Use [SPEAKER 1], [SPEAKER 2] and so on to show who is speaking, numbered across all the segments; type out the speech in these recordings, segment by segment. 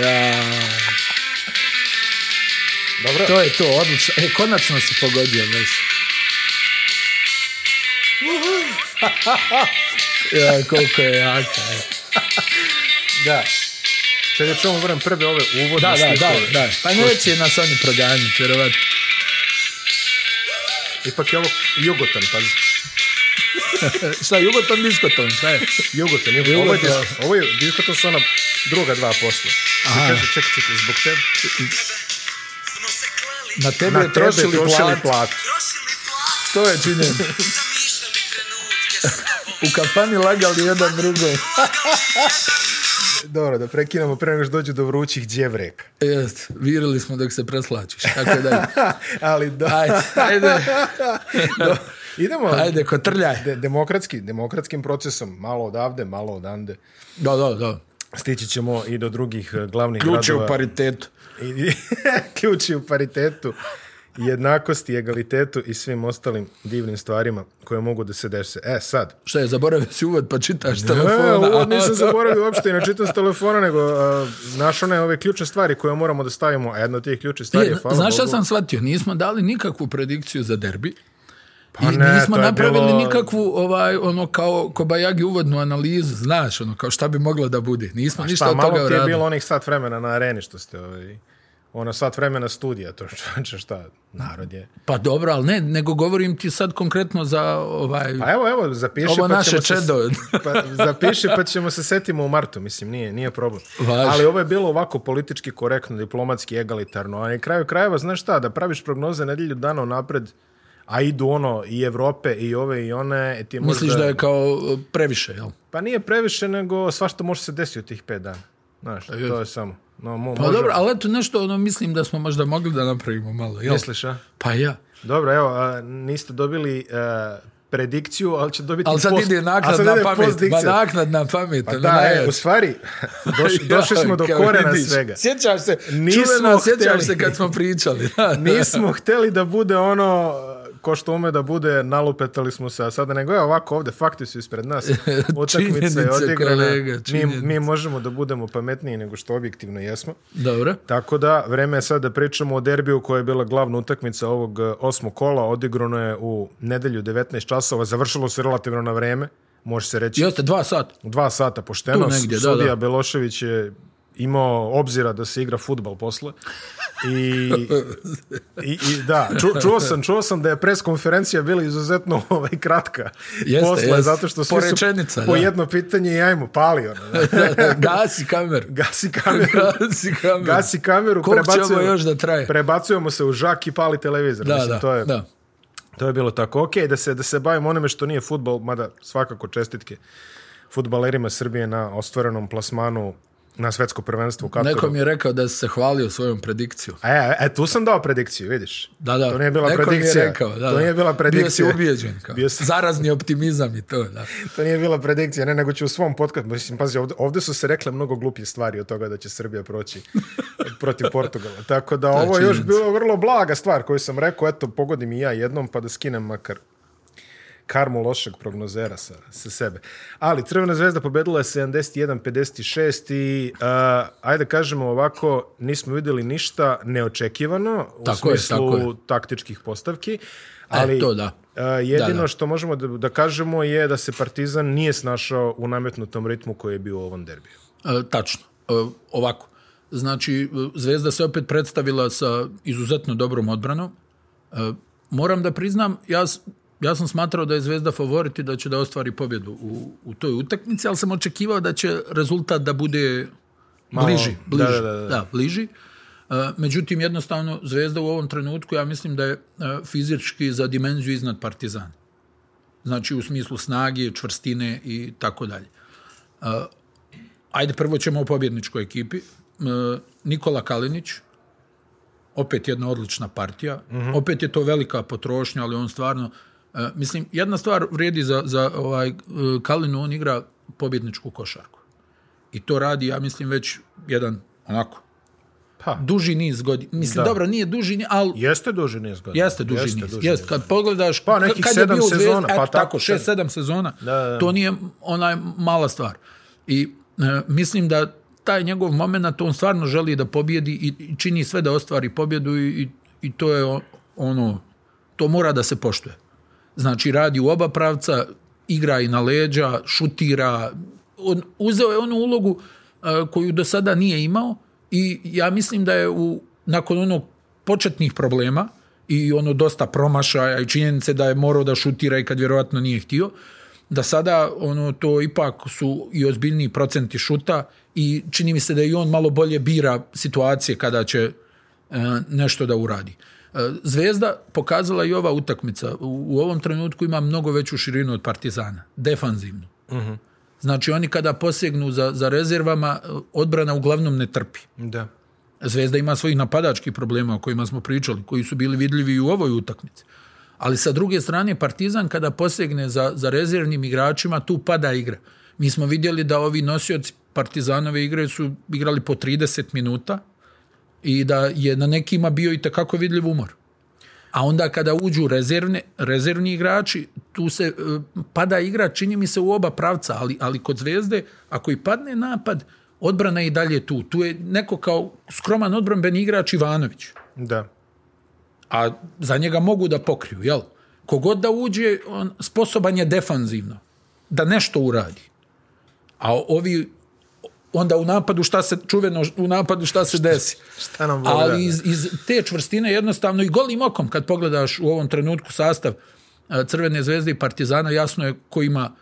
[SPEAKER 1] Ja. Dobro.
[SPEAKER 2] To je to, odlično. E, konačno si pogodio, veš. ja, koliko je jaka. E.
[SPEAKER 1] da. Čekaj, čemu vrem prve ove uvodne da, da, da, da,
[SPEAKER 2] Pa neće nas oni proganiti, vjerovatno.
[SPEAKER 1] Ipak je ovo jugotan, pazi.
[SPEAKER 2] šta, jugotan, diskoton,
[SPEAKER 1] šta je? Jugoton, jugoton. Ovo je, disk, ovo je diskoton su ona druga dva posla. Aha. Kaže, čekaj, čekaj, zbog tebe...
[SPEAKER 2] Na tebe je trošili, trošili plat. To je činjen U kafani lagali jedan drugo.
[SPEAKER 1] Dobro, da prekinemo prije nego što dođu do vrućih djevrek
[SPEAKER 2] Jest, virili smo dok se preslačiš. Tako da. Ali do... Ajde,
[SPEAKER 1] ajde. Idemo.
[SPEAKER 2] Ajde, kotrljaj.
[SPEAKER 1] demokratski, demokratskim procesom. Malo odavde, malo odande.
[SPEAKER 2] Da, da,
[SPEAKER 1] da. Stići ćemo i do drugih e, glavnih Ključ gradova. u
[SPEAKER 2] paritetu.
[SPEAKER 1] Ključ u paritetu, jednakosti, egalitetu i svim ostalim divnim stvarima koje mogu da se dese. E, sad.
[SPEAKER 2] Šta je, zaboravio si uvod pa čitaš ne, telefona?
[SPEAKER 1] Ne, uvod nisam zaboravio uopšte i ne čitam s telefona, nego uh, e, našao ove ključne stvari koje moramo da stavimo. Jedna od tih ključnih stvari e, je, Znaš šta
[SPEAKER 2] sam shvatio? Nismo dali nikakvu predikciju za derbi. Pa I nismo napravili nikakvu ovaj ono kao kobajagi uvodnu analizu, znaš, ono kao šta bi moglo da bude. Nismo ništa od toga uradili.
[SPEAKER 1] Malo ti je bilo onih sat vremena na areni što ste ovaj ono sat vremena studija, to što šta, narod je.
[SPEAKER 2] Pa dobro, ali ne, nego govorim ti sad konkretno za ovaj...
[SPEAKER 1] Pa evo, evo, zapiši pa
[SPEAKER 2] ćemo Se,
[SPEAKER 1] pa, zapiši pa ćemo se setimo u martu, mislim, nije, nije problem. Ali ovo je bilo ovako politički korektno, diplomatski, egalitarno, a na kraju krajeva, znaš šta, da praviš prognoze nedelju dana unapred, napred a idu ono i Europe i ove i one. E, ti možda...
[SPEAKER 2] Misliš da je kao e, previše, jel?
[SPEAKER 1] Pa nije previše, nego svašta može se desiti u tih pet dana. Znaš, e, to je samo. No,
[SPEAKER 2] pa dobro, ali eto nešto ono, mislim da smo možda mogli da napravimo malo, jel? Misliš, a? Pa ja.
[SPEAKER 1] Dobro, evo, niste dobili predikciju, ali će dobiti ali sad
[SPEAKER 2] post... ide naknad ali pamet, naknadna pamet. Pa ono, da, na
[SPEAKER 1] u stvari, došli smo do korena svega.
[SPEAKER 2] Sjećaš se, nismo čuveno, sjećaš se kad smo pričali.
[SPEAKER 1] nismo hteli da bude ono ko što ume da bude, nalupetali smo se, a sada nego je ovako ovdje, fakti su ispred nas, utakmica je odigrana, mi, mi možemo da budemo pametniji nego što objektivno jesmo.
[SPEAKER 2] Dobro.
[SPEAKER 1] Tako da, vreme je sad da pričamo o derbiju koja je bila glavna utakmica ovog e, osmog kola, odigrano je u nedelju 19 časova, završilo se relativno na vreme, može se reći.
[SPEAKER 2] Jeste, dva sata.
[SPEAKER 1] Dva sata, pošteno. Tu Sudija Belošević je imao obzira da se igra futbal posle. I, i, da, čuo, sam, čuo sam da je pres konferencija bila izuzetno ovaj, kratka jeste, zato što
[SPEAKER 2] svi su
[SPEAKER 1] po jedno pitanje i ajmo, pali
[SPEAKER 2] Gasi kameru.
[SPEAKER 1] Gasi kameru.
[SPEAKER 2] Gasi kameru.
[SPEAKER 1] Gasi kameru. Prebacujemo,
[SPEAKER 2] još da traje?
[SPEAKER 1] Prebacujemo se u žak i pali televizor. Mislim, to je, da. To je bilo tako. Ok, da se, da se bavimo onome što nije futbal, mada svakako čestitke futbalerima Srbije na ostvarenom plasmanu na svetsko prvenstvo Neko
[SPEAKER 2] mi je rekao da se se hvalio svojom predikciju.
[SPEAKER 1] E, e, tu sam dao predikciju, vidiš. Da, da. To nije bila Neko predikcija. Mi je rekao, da, to nije bila predikcija.
[SPEAKER 2] Bio si Kao. Zarazni optimizam i to, da.
[SPEAKER 1] to nije bila predikcija, ne, nego ću u svom podcastu, mislim, pazi, ovdje, su se rekle mnogo glupije stvari od toga da će Srbija proći protiv Portugala. Tako da, da ovo je još bilo vrlo blaga stvar koju sam rekao, eto, pogodim i ja jednom pa da skinem makar karmu lošeg prognozera sa, sa sebe. Ali Crvena zvezda pobedila je 71-56 i uh, ajde kažemo ovako, nismo vidjeli ništa neočekivano u tako smislu je, tako je. taktičkih postavki. E, ali e, to da. jedino da, što možemo da, da kažemo je da se Partizan nije snašao u nametnutom ritmu koji je bio u ovom derbiju.
[SPEAKER 2] E, tačno.
[SPEAKER 1] E,
[SPEAKER 2] ovako. Znači, Zvezda se opet predstavila sa izuzetno dobrom odbranom. Moram da priznam, ja ja sam smatrao da je Zvezda favorit i da će da ostvari pobjedu u, u toj utakmici, ali sam očekivao da će rezultat da bude bliži. Da, da, da. da bliži. E, međutim, jednostavno, Zvezda u ovom trenutku, ja mislim da je e, fizički za dimenziju iznad Partizana. Znači, u smislu snage, čvrstine i tako dalje. E, ajde, prvo ćemo o pobjedničkoj ekipi. Nikola Kalinić, opet jedna odlična partija. Mhm. Opet je to velika potrošnja, ali on stvarno E, mislim, jedna stvar vrijedi za, za ovaj, e, Kalinu, on igra pobjedničku košarku. I to radi, ja mislim, već jedan onako pa. duži niz godina. Mislim, dobro, nije duži, niz, ali...
[SPEAKER 1] Jeste duži niz godina.
[SPEAKER 2] Jeste duži niz. jeste, kad pogledaš... Pa nekih kad sezona. pa tako, šest, sedam sezona. To nije onaj mala stvar. I e, mislim da taj njegov moment, on stvarno želi da pobjedi i čini sve da ostvari pobjedu i, i to je ono... To mora da se poštuje. Znači radi u oba pravca, igra i na leđa, šutira. On, uzeo je onu ulogu e, koju do sada nije imao i ja mislim da je u, nakon onog početnih problema i ono dosta promašaja i činjenice da je morao da šutira i kad vjerojatno nije htio, da sada ono to ipak su i ozbiljniji procenti šuta i čini mi se da i on malo bolje bira situacije kada će e, nešto da uradi. E, Zvezda pokazala i ova utakmica. U ovom trenutku ima mnogo veću širinu od Partizana. Defanzivnu. Mhm. Znači oni kada posegnu za, za rezervama, e, odbrana uglavnom ne trpi. Da. Zvezda ima svojih napadačkih problema o kojima smo pričali, koji su bili vidljivi i u ovoj utakmici. Ali sa druge strane, Partizan kada posegne za, za rezervnim igračima, tu pada igra. Mi smo vidjeli da ovi nosioci Partizanove igre su igrali po 30 minuta, i da je na nekima bio i takako vidljiv umor. A onda kada uđu rezervne, rezervni igrači, tu se e, pada igra, čini mi se u oba pravca, ali, ali kod zvezde, ako i padne napad, odbrana je i dalje tu. Tu je neko kao skroman odbranben igrač Ivanović. Da. A za njega mogu da pokriju, jel? Kogod da uđe, on sposoban je defanzivno. Da nešto uradi. A ovi onda u napadu šta se čuveno u napadu šta se desi. Šta nam Ali iz, iz, te čvrstine jednostavno i golim okom kad pogledaš u ovom trenutku sastav Crvene zvezde i Partizana jasno je ko ima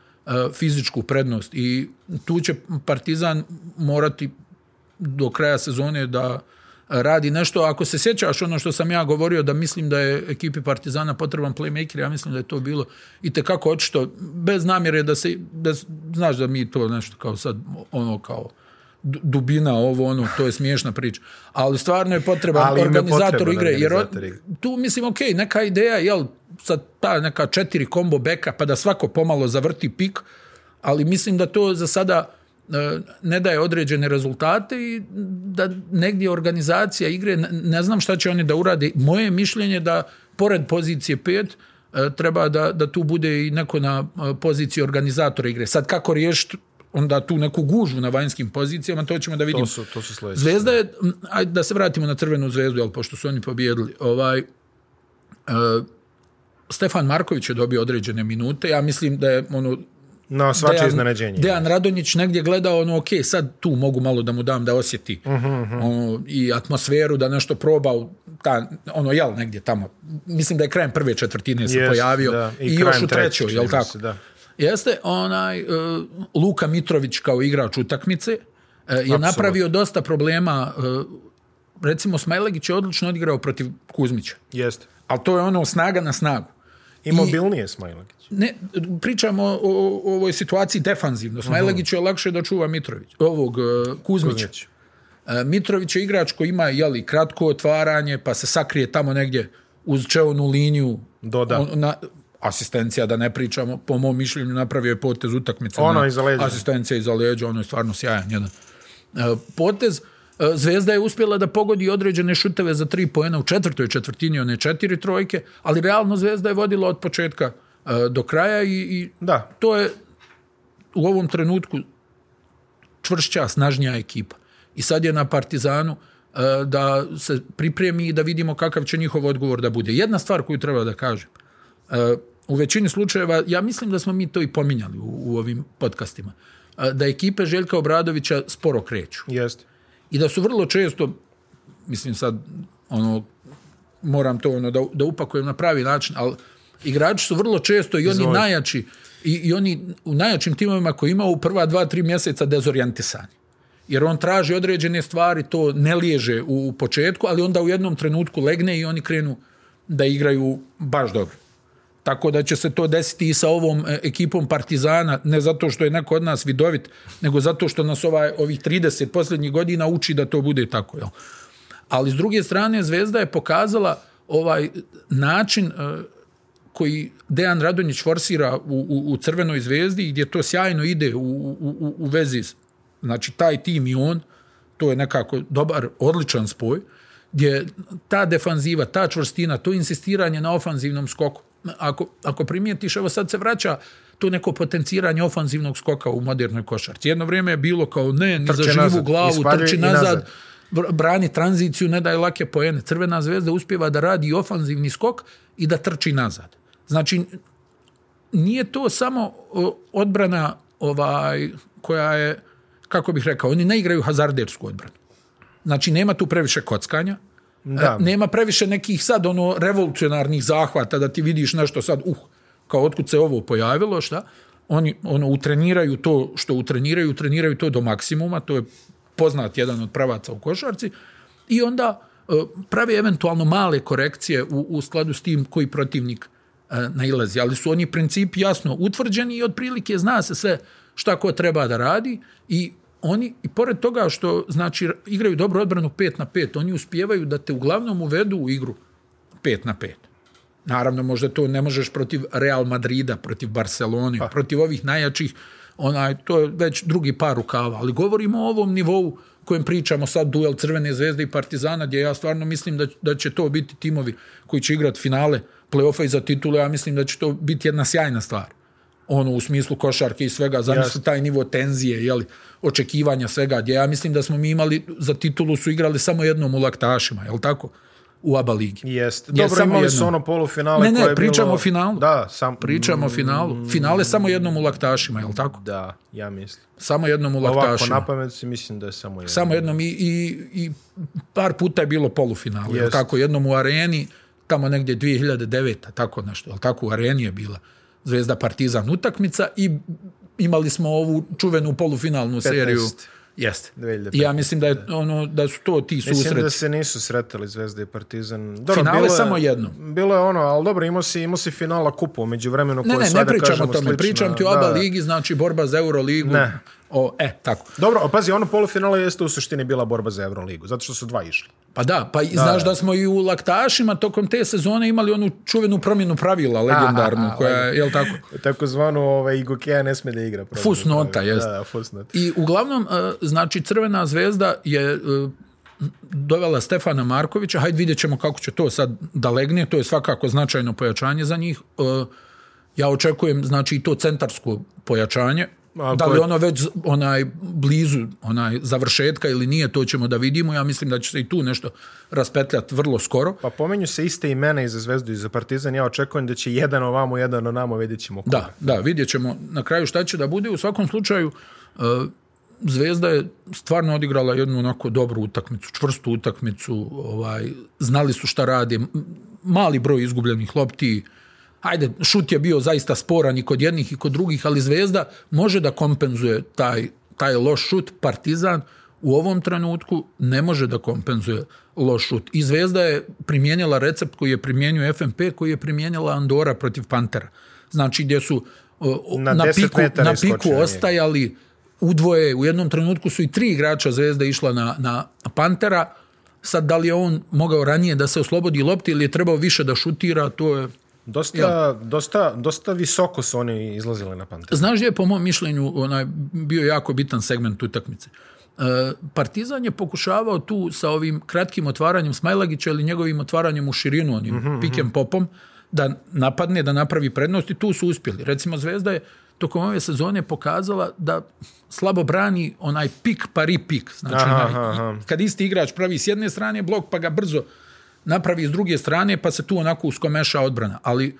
[SPEAKER 2] fizičku prednost i tu će Partizan morati do kraja sezone da radi nešto. Ako se sjećaš ono što sam ja govorio da mislim da je ekipi Partizana potreban playmaker, ja mislim da je to bilo i kako očito, bez namjere da se, bez, znaš da mi to nešto kao sad, ono kao dubina, ovo, ono, to je smiješna priča. Ali stvarno je potreba organizator igre. Jer tu mislim, ok, neka ideja, jel, sad ta neka četiri kombo beka, pa da svako pomalo zavrti pik, ali mislim da to za sada e, ne daje određene rezultate i da negdje organizacija igre, ne znam šta će oni da urade. Moje mišljenje da pored pozicije pet, e, treba da, da tu bude i neko na e, poziciji organizatora igre. Sad kako riješiti onda tu neku gužu na vanjskim pozicijama, to ćemo da vidimo. To su, to su Zvezda je, da se vratimo na crvenu zvezdu, ali pošto su oni pobjedili, ovaj, e, Stefan Marković je dobio određene minute, ja mislim da je ono,
[SPEAKER 1] na svače Dejan, iznenađenje.
[SPEAKER 2] Dejan Radonjić negdje gledao ono, ok, sad tu mogu malo da mu dam da osjeti mhm, mhm. Ono, i atmosferu, da nešto probao ta, ono, jel, negdje tamo. Mislim da je krajem prve četvrtine se pojavio i, i još u trećoj, jel tako? Da. Jeste onaj e, Luka Mitrović kao igrač utakmice e, je napravio dosta problema e, recimo Smajlegić je odlično odigrao protiv Kuzmića. Jeste. Ali to je ono snaga na snagu.
[SPEAKER 1] I mobilnije Smajlegić.
[SPEAKER 2] Ne, pričamo o, ovoj situaciji defanzivno. Mhm. Smajlegić je lakše da čuva Mitrović, ovog Kuzmića. Kuzmić. Mitrović je igrač koji ima jeli, kratko otvaranje, pa se sakrije tamo negdje uz čevnu liniju. Doda. na, asistencija da ne pričamo, po mom mišljenju napravio je potez utakmice. Ono Asistencija iza leđa, ono je stvarno sjajan jedan. E, potez, e, Zvezda je uspjela da pogodi određene šuteve za tri poena u četvrtoj četvrtini, one četiri trojke, ali realno Zvezda je vodila od početka e, do kraja i, da. to je u ovom trenutku čvršća, snažnija ekipa. I sad je na Partizanu da se pripremi i da vidimo kakav će njihov odgovor da bude. Jedna stvar koju treba da kažem u većini slučajeva, ja mislim da smo mi to i pominjali u, ovim podcastima, da ekipe Željka Obradovića sporo kreću. Jest. I da su vrlo često, mislim sad, ono, moram to ono, da, da upakujem na pravi način, ali igrači su vrlo često i oni najjači, i, oni u najjačim timovima koji ima u prva dva, tri mjeseca dezorijantisani Jer on traži određene stvari, to ne liježe u, u početku, ali onda u jednom trenutku legne i oni krenu da igraju baš dobro. Tako da će se to desiti i sa ovom e, ekipom Partizana, ne zato što je neko od nas vidovit, nego zato što nas ovaj, ovih 30 posljednjih godina uči da to bude tako. Jel? Ali s druge strane, Zvezda je pokazala ovaj način e, koji Dejan Radonjić forsira u, u, u Crvenoj zvezdi gdje to sjajno ide u, u, u vezi. Znači, taj tim i on, to je nekako dobar, odličan spoj, gdje ta defanziva, ta čvrstina, to insistiranje na ofanzivnom skoku, ako, ako primijetiš, evo sad se vraća to neko potenciranje ofanzivnog skoka u modernoj košarci. Jedno vrijeme je bilo kao ne, ni za živu glavu, trči nazad, brani tranziciju, ne daj lake poene. Crvena zvezda uspjeva da radi ofanzivni skok i da trči nazad. Znači, nije to samo odbrana ovaj koja je, kako bih rekao, oni ne igraju hazardersku odbranu. Znači, nema tu previše kockanja, E, nema previše nekih sad ono revolucionarnih zahvata da ti vidiš nešto sad, uh, kao otkud se ovo pojavilo, šta? Oni ono utreniraju to što utreniraju, utreniraju to do maksimuma, to je poznat jedan od pravaca u košarci i onda prave pravi eventualno male korekcije u, u skladu s tim koji protivnik e, nailazi, ali su oni princip jasno utvrđeni i otprilike zna se sve šta ko treba da radi i oni i pored toga što znači igraju dobru odbranu 5 na 5, oni uspijevaju da te uglavnom uvedu u igru 5 na 5. Naravno, možda to ne možeš protiv Real Madrida, protiv Barcelone, pa. protiv ovih najjačih, onaj, to je već drugi par rukava, ali govorimo o ovom nivou kojem pričamo sad, duel Crvene zvezde i Partizana, gdje ja stvarno mislim da, da će to biti timovi koji će igrati finale play i za titule, ja mislim da će to biti jedna sjajna stvar ono u smislu košarke i svega, zamisli taj nivo tenzije, jeli, očekivanja svega, gdje ja mislim da smo mi imali, za titulu su igrali samo jednom u laktašima, jel tako? U ABA ligi.
[SPEAKER 1] Jest. Dobro, imali su ono polufinale Ne,
[SPEAKER 2] ne, pričamo
[SPEAKER 1] o
[SPEAKER 2] finalu. Da, sam... Pričamo o finalu. Mm. Finale samo jednom u laktašima, jel tako?
[SPEAKER 1] Da, ja mislim.
[SPEAKER 2] Samo jednom u laktašima.
[SPEAKER 1] pamet si mislim da je samo
[SPEAKER 2] jednom. Samo jednom i, par puta je bilo polufinale, jel tako? Jednom u areni, tamo negdje 2009 tako nešto, jel tako? U areni je bila. Zvezda Partizan utakmica i imali smo ovu čuvenu polufinalnu seriju. Jeste. Ja mislim da je ono da su to ti
[SPEAKER 1] susreti.
[SPEAKER 2] Mislim
[SPEAKER 1] da se nisu sretali Zvezda i Partizan. Dobro,
[SPEAKER 2] Finale bilo je, samo jedno.
[SPEAKER 1] Bilo je ono, ali dobro, imao si, imao si finala kupu među vremenu. Ne, ne, ne
[SPEAKER 2] pričamo o tome. Pričam ti o aba da. ligi, znači borba za Euroligu. O,
[SPEAKER 1] e, tako. Dobro, pazi, ono polufinale jeste u suštini bila borba za Euroligu, zato što su dva išli.
[SPEAKER 2] Pa da, pa da, znaš da. smo i u Laktašima tokom te sezone imali onu čuvenu promjenu pravila legendarnu, koja je, jel tako?
[SPEAKER 1] Tako zvanu, ovaj, ne smije da igra.
[SPEAKER 2] Fusnota, jest. I uglavnom, e, znači, Crvena zvezda je e, dovela Stefana Markovića, hajde vidjet ćemo kako će to sad da legne, to je svakako značajno pojačanje za njih. E, ja očekujem, znači, i to centarsko pojačanje, da li ono već onaj blizu onaj završetka ili nije, to ćemo da vidimo. Ja mislim da će se i tu nešto raspetljati vrlo skoro.
[SPEAKER 1] Pa pomenju se iste mene i za Zvezdu i za Partizan. Ja očekujem da će jedan ovamo, jedan onamo, vidjet ćemo
[SPEAKER 2] Da, da, vidjet ćemo na kraju šta će da bude. U svakom slučaju, e, Zvezda je stvarno odigrala jednu onako dobru utakmicu, čvrstu utakmicu. Ovaj, znali su šta rade. Mali broj izgubljenih lopti, Ajde, šut je bio zaista sporan i kod jednih i kod drugih, ali Zvezda može da kompenzuje taj, taj loš šut. Partizan u ovom trenutku ne može da kompenzuje loš šut. I Zvezda je primijenila recept koji je primijenio FNP, koji je primijenila Andora protiv Pantera. Znači gdje su na, piku, na piku ostajali udvoje, u jednom trenutku su i tri igrača Zvezda išla na, na Pantera, sad da li je on mogao ranije da se oslobodi lopti ili je trebao više da šutira, to je
[SPEAKER 1] Dosta, dosta, dosta visoko su oni izlazili na pamet.
[SPEAKER 2] Znaš je, po mom mišljenju, onaj, bio jako bitan segment utakmice. E, Partizan je pokušavao tu sa ovim kratkim otvaranjem Smajlagića ili njegovim otvaranjem u širinu, onim mhm, mhm. pikem popom, da napadne, da napravi prednost i tu su uspjeli. Recimo Zvezda je tokom ove sezone pokazala da slabo brani onaj pik pari pik. Znači, aha, kad isti igrač pravi s jedne strane blok pa ga brzo napravi s druge strane, pa se tu onako uskomeša odbrana. Ali e,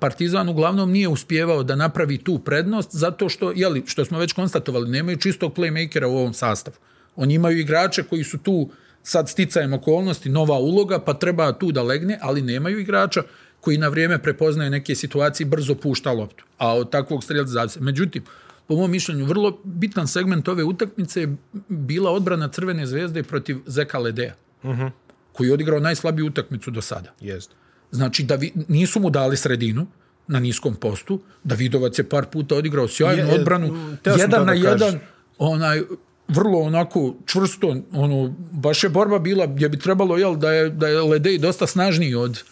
[SPEAKER 2] Partizan uglavnom nije uspjevao da napravi tu prednost zato što, jeli, što smo već konstatovali, nemaju čistog playmakera u ovom sastavu. Oni imaju igrače koji su tu sad sticajem okolnosti, nova uloga, pa treba tu da legne, ali nemaju igrača koji na vrijeme prepoznaje neke situacije i brzo pušta loptu. A od takvog strelca zavise. Međutim, po mom mišljenju, vrlo bitan segment ove utakmice je bila odbrana Crvene zvezde protiv Zeka Ledeja. Mhm koji je odigrao najslabiju utakmicu do sada. Jest. Znači, da vi, nisu mu dali sredinu na niskom postu. Davidovac je par puta odigrao sjajnu je, e, odbranu. Jedan na jedan, onaj, vrlo onako čvrsto, ono, baš je borba bila gdje bi trebalo, da je, da je Ledej dosta snažniji od,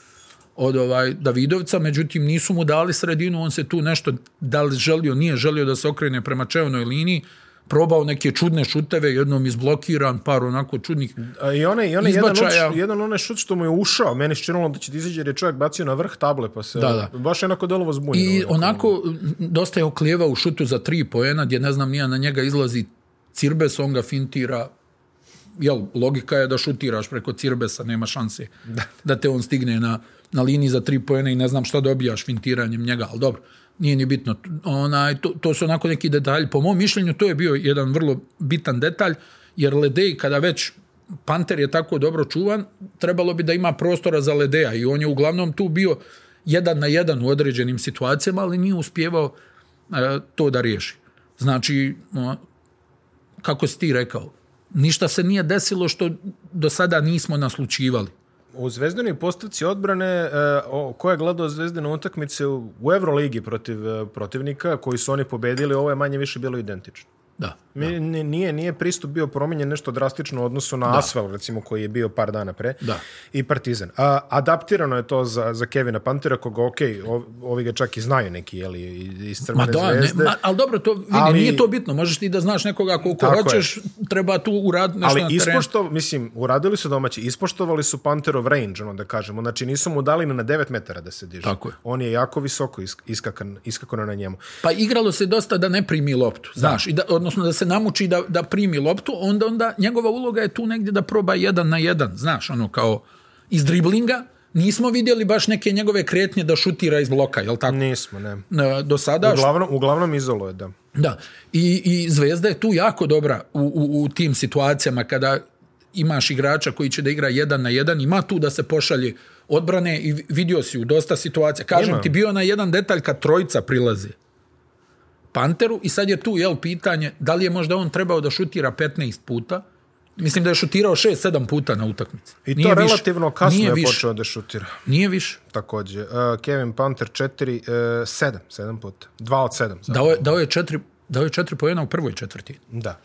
[SPEAKER 2] od ovaj Davidovca, međutim nisu mu dali sredinu, on se tu nešto da li želio, nije želio da se okrene prema čevnoj liniji, probao neke čudne šuteve, jednom izblokiran, par onako čudnih A
[SPEAKER 1] I one i izbačaja. jedan, onaj šut što mu je ušao, meni činilo da će ti izađe jer je čovjek bacio na vrh table, pa se da, da. baš onako delovo zbunjeno.
[SPEAKER 2] I onako, dosta je oklijeva u šutu za tri poena, gdje ne znam, nija na njega izlazi Cirbes, on ga fintira, jel, logika je da šutiraš preko Cirbesa, nema šanse da, da te on stigne na, na liniji za tri poena i ne znam šta dobijaš fintiranjem njega, ali dobro nije ni bitno. to, to su onako neki detalji. Po mom mišljenju to je bio jedan vrlo bitan detalj, jer Ledej kada već Panter je tako dobro čuvan, trebalo bi da ima prostora za Ledeja i on je uglavnom tu bio jedan na jedan u određenim situacijama, ali nije uspjevao e, to da riješi. Znači, ono, kako si ti rekao, ništa se nije desilo što do sada nismo naslučivali
[SPEAKER 1] u zvezdanoj postavci odbrane, e, ko je gledao zvezdanu utakmice u Euroligi protiv e, protivnika koji su oni pobedili, ovo je manje više bilo identično. Da, Nije, nije pristup bio promijenjen nešto drastično u odnosu na da. recimo, koji je bio par dana pre, da. i Partizan. adaptirano je to za, za Kevina Pantera, koga, ok, ovi ga čak i znaju neki, jeli, iz Crvene zvezde. ma,
[SPEAKER 2] ali dobro, to vidi, nije to bitno. Možeš ti da znaš nekoga koliko hoćeš, treba tu uraditi nešto ali na
[SPEAKER 1] mislim, uradili su domaći, ispoštovali su Panterov range, ono da kažemo. Znači, nisu mu dali na 9 metara da se diže. je. On je jako visoko iskakan, iskakano na njemu.
[SPEAKER 2] Pa igralo se dosta da ne primi loptu, znaš, i da, odnosno da se namuči da, da primi loptu, onda, onda njegova uloga je tu negdje da proba jedan na jedan, znaš, ono kao iz driblinga, nismo vidjeli baš neke njegove kretnje da šutira iz bloka, jel tako?
[SPEAKER 1] Nismo, ne.
[SPEAKER 2] Do sada... Uglavnom,
[SPEAKER 1] uglavnom je, da.
[SPEAKER 2] Da. I, I Zvezda je tu jako dobra u, u, u tim situacijama kada imaš igrača koji će da igra jedan na jedan, ima tu da se pošalje odbrane i vidio si u dosta situacija. Kažem ti, bio na jedan detalj kad trojica prilazi. Panteru i sad je tu jel pitanje da li je možda on trebao da šutira 15 puta Mislim da je šutirao 6-7 puta na utakmici.
[SPEAKER 1] I to relativno kasno nije je počeo da šutira.
[SPEAKER 2] Nije više.
[SPEAKER 1] Takođe. Uh, Kevin Panter 4, 7, 7 puta. 2 od 7. Dao
[SPEAKER 2] je, dao je 4, dao je 4 u prvoj četvrti. Da.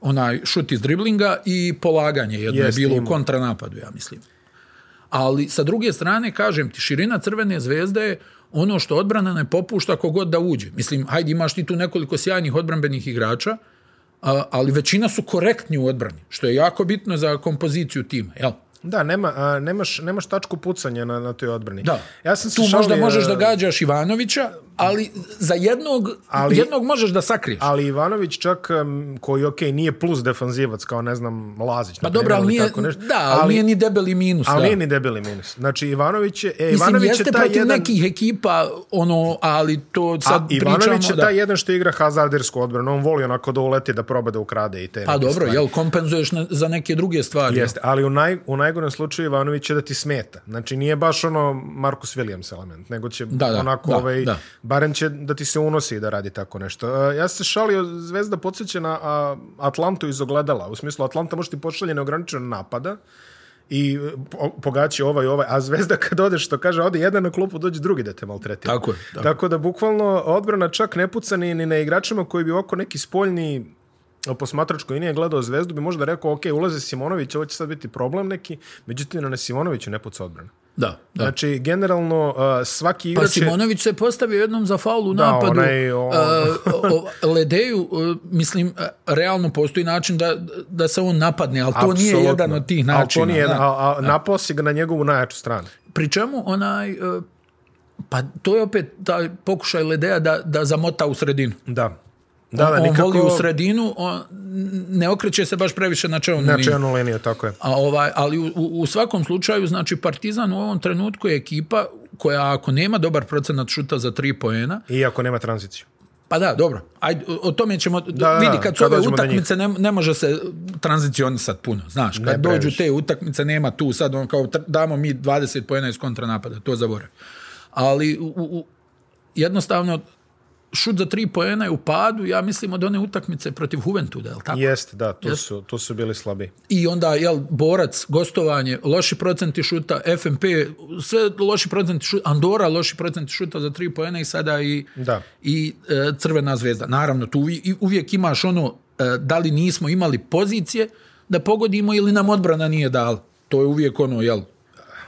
[SPEAKER 2] Onaj šut iz driblinga i polaganje jedno Jest, je bilo u kontranapadu, ja mislim. Ali sa druge strane, kažem ti, širina crvene zvezde je ono što odbrana ne popušta kogod da uđe. Mislim, hajde imaš ti tu nekoliko sjajnih odbranbenih igrača, ali većina su korektni u odbrani, što je jako bitno za kompoziciju tima, jel?
[SPEAKER 1] Da, nema, nemaš, nemaš tačku pucanja na, na toj odbrani.
[SPEAKER 2] Ja sam tu možda možeš da gađaš Ivanovića, ali za jednog, ali, jednog možeš da sakriješ.
[SPEAKER 1] Ali Ivanović čak, koji ok, nije plus defanzivac, kao ne znam, Lazić.
[SPEAKER 2] Pa dobro, ali nije, tako nešto, da, ali, nije ni debeli minus.
[SPEAKER 1] Ali nije ni debeli minus. Znači, Ivanović je... E,
[SPEAKER 2] Mislim,
[SPEAKER 1] Ivanović
[SPEAKER 2] jeste protiv nekih ekipa, ono, ali to sad a,
[SPEAKER 1] Ivanović je da. taj jedan što igra hazardersku odbranu. On voli onako da uleti, da proba da ukrade i te Pa
[SPEAKER 2] dobro, stvari. jel, kompenzuješ za neke druge stvari.
[SPEAKER 1] Jeste, ali u, naj, u naj najgorem slučaju Ivanović će da ti smeta. Znači nije baš ono Marcus Williams element, nego će da, onako da, ovaj, barem će da ti se unosi da radi tako nešto. E, ja se šalio, Zvezda podsjeća na Atlantu iz ogledala. U smislu, Atlanta može ti pošalje neograničeno napada, i e, pogaći ovaj ovaj, a zvezda kad ode što kaže, ode jedan na klupu, dođe drugi da te maltretira. Tako, tako. tako da bukvalno odbrana čak ne puca ni, ni na igračima koji bi oko neki spoljni posmatrač koji nije gledao zvezdu bi možda rekao, ok, ulaze Simonović, ovo će sad biti problem neki, međutim na Simonoviću ne puca odbrana. Da, da. Znači, generalno, svaki
[SPEAKER 2] pa igrač... Pa Simonović se postavio jednom za faul u napadu. Onaj, ledeju, e, mislim, e, realno postoji način da, da se on napadne, ali to nije jedan od tih načina. Ali to
[SPEAKER 1] nije, da. a, ga na njegovu najjaču stranu. Pri
[SPEAKER 2] čemu onaj... E, pa to je opet taj pokušaj Ledeja da, da zamota u sredinu. Da, da, da, on, voli u sredinu, on ne okreće se baš previše na čelnu
[SPEAKER 1] liniju. Na liniju, tako
[SPEAKER 2] je. A ovaj, ali u, u, svakom slučaju, znači Partizan u ovom trenutku je ekipa koja ako nema dobar procenat šuta za tri poena...
[SPEAKER 1] I ako nema tranziciju.
[SPEAKER 2] Pa da, dobro. Ajde, o tome ćemo... vidi, kad su ove utakmice, ne, može se tranzicionisati puno, znaš. Kad dođu te utakmice, nema tu sad, on kao damo mi 20 poena iz kontranapada, to zaborav. Ali u, jednostavno šut za tri poena je u padu, ja mislim od one utakmice protiv Juventuda, jel tako? Jeste,
[SPEAKER 1] da, to su, su bili slabi.
[SPEAKER 2] I onda, jel, borac, gostovanje, loši procenti šuta, FMP, sve loši procenti šuta, Andora loši procenti šuta za tri poena i sada i, da. i e, Crvena zvezda. Naravno, tu uvijek imaš ono, e, da li nismo imali pozicije da pogodimo ili nam odbrana nije dala. To je uvijek ono, jel,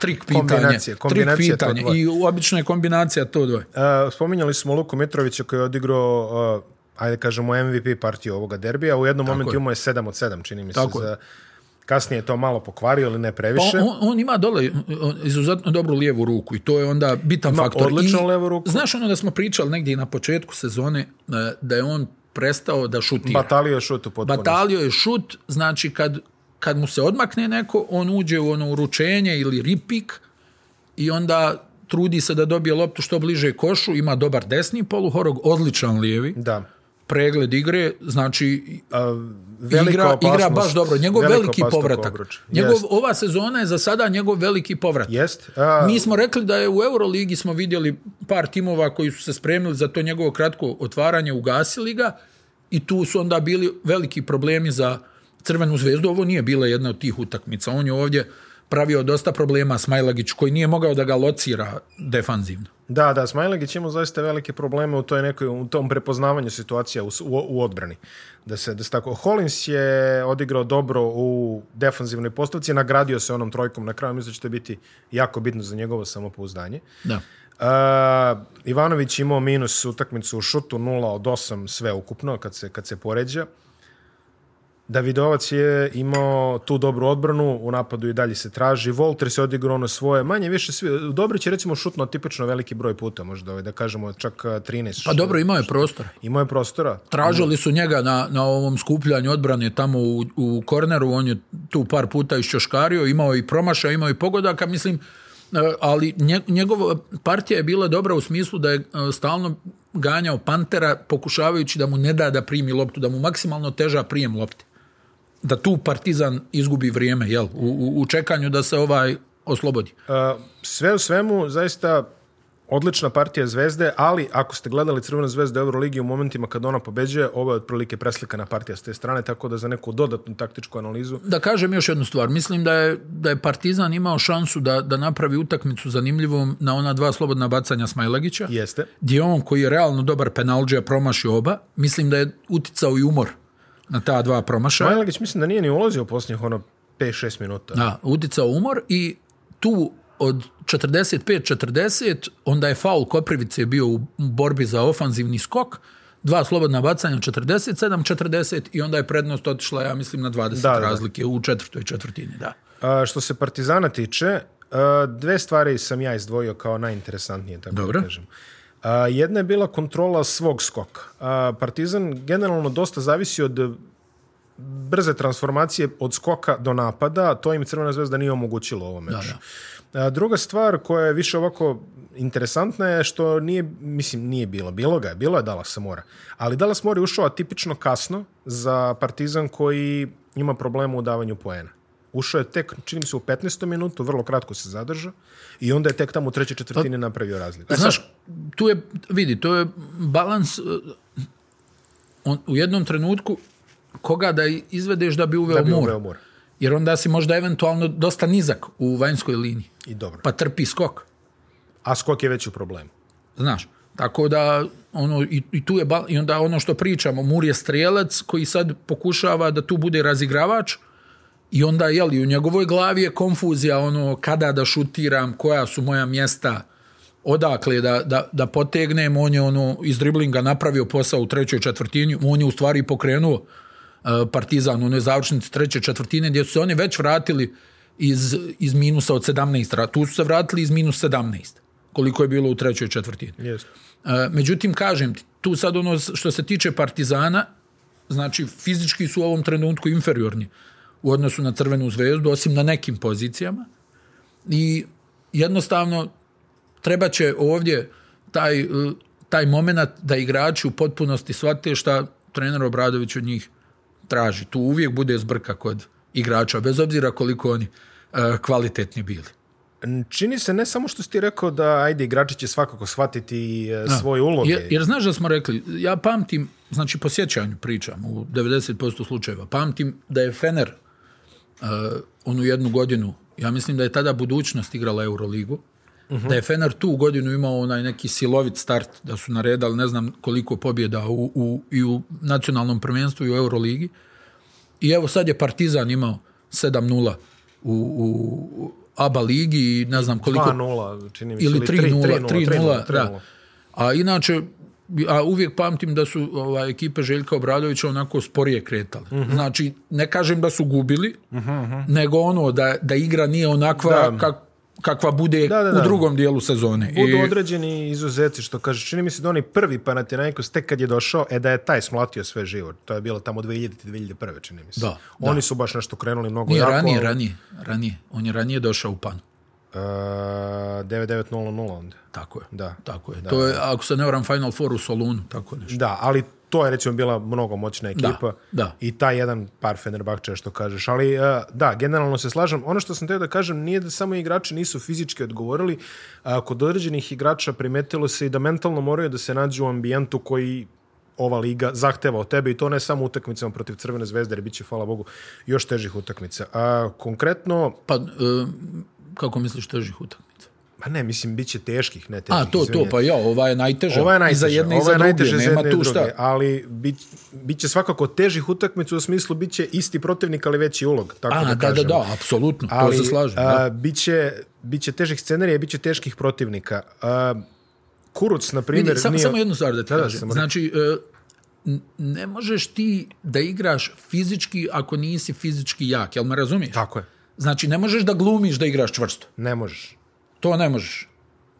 [SPEAKER 2] trik pitanje. Kombinacija, kombinacija trik pitanje. I obično je kombinacija to dvoje. E,
[SPEAKER 1] spominjali smo Luku Mitrovića koji je odigrao, e, ajde kažemo, MVP partiju ovoga derbija. U jednom Tako momentu je. imao je 7 od 7, čini mi se. Tako kasnije je to malo pokvario ili ne previše.
[SPEAKER 2] Pa on, on, ima dole izuzetno dobru lijevu ruku i to je onda bitan ima faktor. odličnu ruku. Znaš ono da smo pričali negdje na početku sezone e, da je on prestao da šutira.
[SPEAKER 1] Batalio je šut u potpunosti.
[SPEAKER 2] Batalio je šut, znači kad kad mu se odmakne neko, on uđe u ono uručenje ili ripik i onda trudi se da dobije loptu što bliže košu, ima dobar desni poluhorog, odličan lijevi. Da. Pregled igre, znači igra, baš dobro. Njegov veliki povratak. Njegov, ova sezona je za sada njegov veliki povratak. Jest. Mi smo rekli da je u Euroligi smo vidjeli par timova koji su se spremili za to njegovo kratko otvaranje, ugasili ga i tu su onda bili veliki problemi za Crvenu zvezdu, ovo nije bila jedna od tih utakmica. On je ovdje pravio dosta problema Smajlagić koji nije mogao da ga locira defanzivno.
[SPEAKER 1] Da, da, Smajlagić imao zaista velike probleme u, toj nekoj, u tom prepoznavanju situacija u, u, odbrani. Da se, da se tako... Hollins je odigrao dobro u defanzivnoj postavci, nagradio se onom trojkom na kraju, mislim da će biti jako bitno za njegovo samopouzdanje. Da. Uh, Ivanović imao minus utakmicu u šutu 0 od 8 sve ukupno kad se, kad se poređa. Davidovac je imao tu dobru odbranu, u napadu i dalje se traži. Volter se odigrao ono svoje, manje više svi. Dobrić je recimo šutno tipično veliki broj puta, možda ovaj, da kažemo čak 13.
[SPEAKER 2] Pa dobro, imao je prostor.
[SPEAKER 1] Imao je prostora.
[SPEAKER 2] Tražili su njega na, na ovom skupljanju odbrane tamo u, u korneru, on je tu par puta iščoškario, imao i promaša, imao i pogodaka, mislim, e, ali njegova partija je bila dobra u smislu da je e, stalno ganjao Pantera pokušavajući da mu ne da da primi loptu, da mu maksimalno teža prijem lopte da tu Partizan izgubi vrijeme jel, u, u čekanju da se ovaj oslobodi. E,
[SPEAKER 1] sve u svemu, zaista odlična partija Zvezde, ali ako ste gledali Crvena zvezda Euroligi u momentima kad ona pobeđuje, ovo je otprilike preslikana partija s te strane, tako da za neku dodatnu taktičku analizu...
[SPEAKER 2] Da kažem još jednu stvar, mislim da je, da je Partizan imao šansu da, da napravi utakmicu zanimljivom na ona dva slobodna bacanja Smajlegića. Jeste. Gdje on koji je realno dobar penalđija promaši oba, mislim da je uticao i umor na ta dva promašaja. Majlagić
[SPEAKER 1] mislim da nije ni ulazio posljednjih ono 5-6 minuta.
[SPEAKER 2] Da, uticao umor i tu od 45-40, onda je faul Koprivice bio u borbi za ofanzivni skok, dva slobodna bacanja 47-40 i onda je prednost otišla, ja mislim, na 20 da, razlike u četvrtoj četvrtini, da. A,
[SPEAKER 1] što se Partizana tiče, a, dve stvari sam ja izdvojio kao najinteresantnije, tako Dobro. da kažem. Dobro jedna je bila kontrola svog skoka. Partizan generalno dosta zavisi od brze transformacije od skoka do napada, to im Crvena zvezda nije omogućilo u Da, Druga stvar koja je više ovako interesantna je što nije, mislim, nije bilo. Bilo ga je, bilo je Dalas Mora. Ali Dalas Mora je ušao atipično kasno za Partizan koji ima problema u davanju poena. Ušao je tek, čini mi se, u 15. minutu, vrlo kratko se zadržao i onda je tek tamo u trećoj četvrtini pa, napravio razliku. E
[SPEAKER 2] znaš, tu je, vidi, to je balans e, on, u jednom trenutku koga da izvedeš da bi uveo, da Jer onda si možda eventualno dosta nizak u vanjskoj liniji. I dobro. Pa trpi skok.
[SPEAKER 1] A skok je veći problem.
[SPEAKER 2] Znaš, tako da ono, i, i tu je, i onda ono što pričamo, Mur je strelac koji sad pokušava da tu bude razigravač, i onda, jeli, u njegovoj glavi je konfuzija ono kada da šutiram, koja su moja mjesta, odakle da, da, da potegnem, on je ono iz driblinga napravio posao u trećoj četvrtini, on je u stvari pokrenuo e, Partizan u je završnici treće četvrtine gdje su se oni već vratili iz, iz minusa od 17. Tu su se vratili iz minus 17. Koliko je bilo u trećoj četvrtini. Yes. E, međutim, kažem ti, tu sad ono što se tiče Partizana, znači fizički su u ovom trenutku inferiorni u odnosu na Crvenu zvezdu, osim na nekim pozicijama. I jednostavno treba će ovdje taj, taj moment da igrači u potpunosti shvate šta trener Obradović od njih traži. Tu uvijek bude zbrka kod igrača, bez obzira koliko oni e, kvalitetni bili.
[SPEAKER 1] Čini se ne samo što si ti rekao da ajde igrači će svakako shvatiti e, svoje uloge.
[SPEAKER 2] Jer, jer znaš da smo rekli, ja pamtim, znači po sjećanju pričam u 90% slučajeva, pamtim da je Fener uh, onu jednu godinu. Ja mislim da je tada budućnost igrala Euroligu. Uh-huh. Da je Fener tu godinu imao onaj neki silovit start, da su naredali ne znam koliko pobjeda u, u, i u nacionalnom prvenstvu i u Euroligi. I evo sad je Partizan imao 7-0 u, u ABA ligi i ne znam koliko... 2-0,
[SPEAKER 1] čini mi se.
[SPEAKER 2] Ili 3-0, 3-0, 3-0, 3-0, 3-0 da. A inače, a uvijek pamtim da su ovaj, ekipe Željka Obradovića onako sporije kretale. Mhm. Znači, ne kažem da su gubili, nego ono da, da igra nije onakva Kak, kakva bude da, da, u drugom dijelu sezone. Budu I...
[SPEAKER 1] određeni izuzeci, što kaže. Čini mi se da oni prvi Panathinaikos tek kad je došao, e da je taj smlatio sve život. To je bilo tamo 2000-2001, čini mi se. Oni su baš nešto krenuli mnogo
[SPEAKER 2] nije,
[SPEAKER 1] jako. Ranije, ranije,
[SPEAKER 2] ranije. On je ranije došao u Panu.
[SPEAKER 1] Uh, eh, 9900 onda.
[SPEAKER 2] Tako je. Da. Tako je. Da. To je, ako se ne varam, Final Four u Solunu, tako
[SPEAKER 1] nešto. Da, ali to je recimo bila mnogo moćna ekipa. Da, I taj jedan par Fenerbahče što kažeš. Ali eh, da, generalno se slažem. Ono što sam teo da kažem nije da samo igrači nisu fizički odgovorili. Uh, kod određenih igrača primetilo se i da mentalno moraju da se nađu u ambijentu koji ova liga zahteva od tebe i to ne samo utakmicama protiv Crvene zvezde, jer bit će, hvala Bogu, još težih utakmica. A, konkretno... Pa, eh,
[SPEAKER 2] kako misliš težih utakmica?
[SPEAKER 1] Pa ne, mislim, bit će teških, ne teških. A,
[SPEAKER 2] to, to, pa ja, ova je najteža.
[SPEAKER 1] Ova je najteža,
[SPEAKER 2] za
[SPEAKER 1] jedne ova je najteža tu šta. Ali bit, će svakako težih utakmica u smislu bit će isti protivnik, ali veći ulog.
[SPEAKER 2] Tako A, da, da, da, da, apsolutno, ali, to se slažem. da.
[SPEAKER 1] Bit, će, težih scenarija i bit će teških protivnika. A, Kuruc, na primjer... sam, nije...
[SPEAKER 2] Samo jednu stvar da ti znači, e, ne možeš ti da igraš fizički ako nisi fizički jak, jel me razumiješ? Tako je. Znači, ne možeš da glumiš da igraš čvrsto.
[SPEAKER 1] Ne možeš.
[SPEAKER 2] To ne možeš.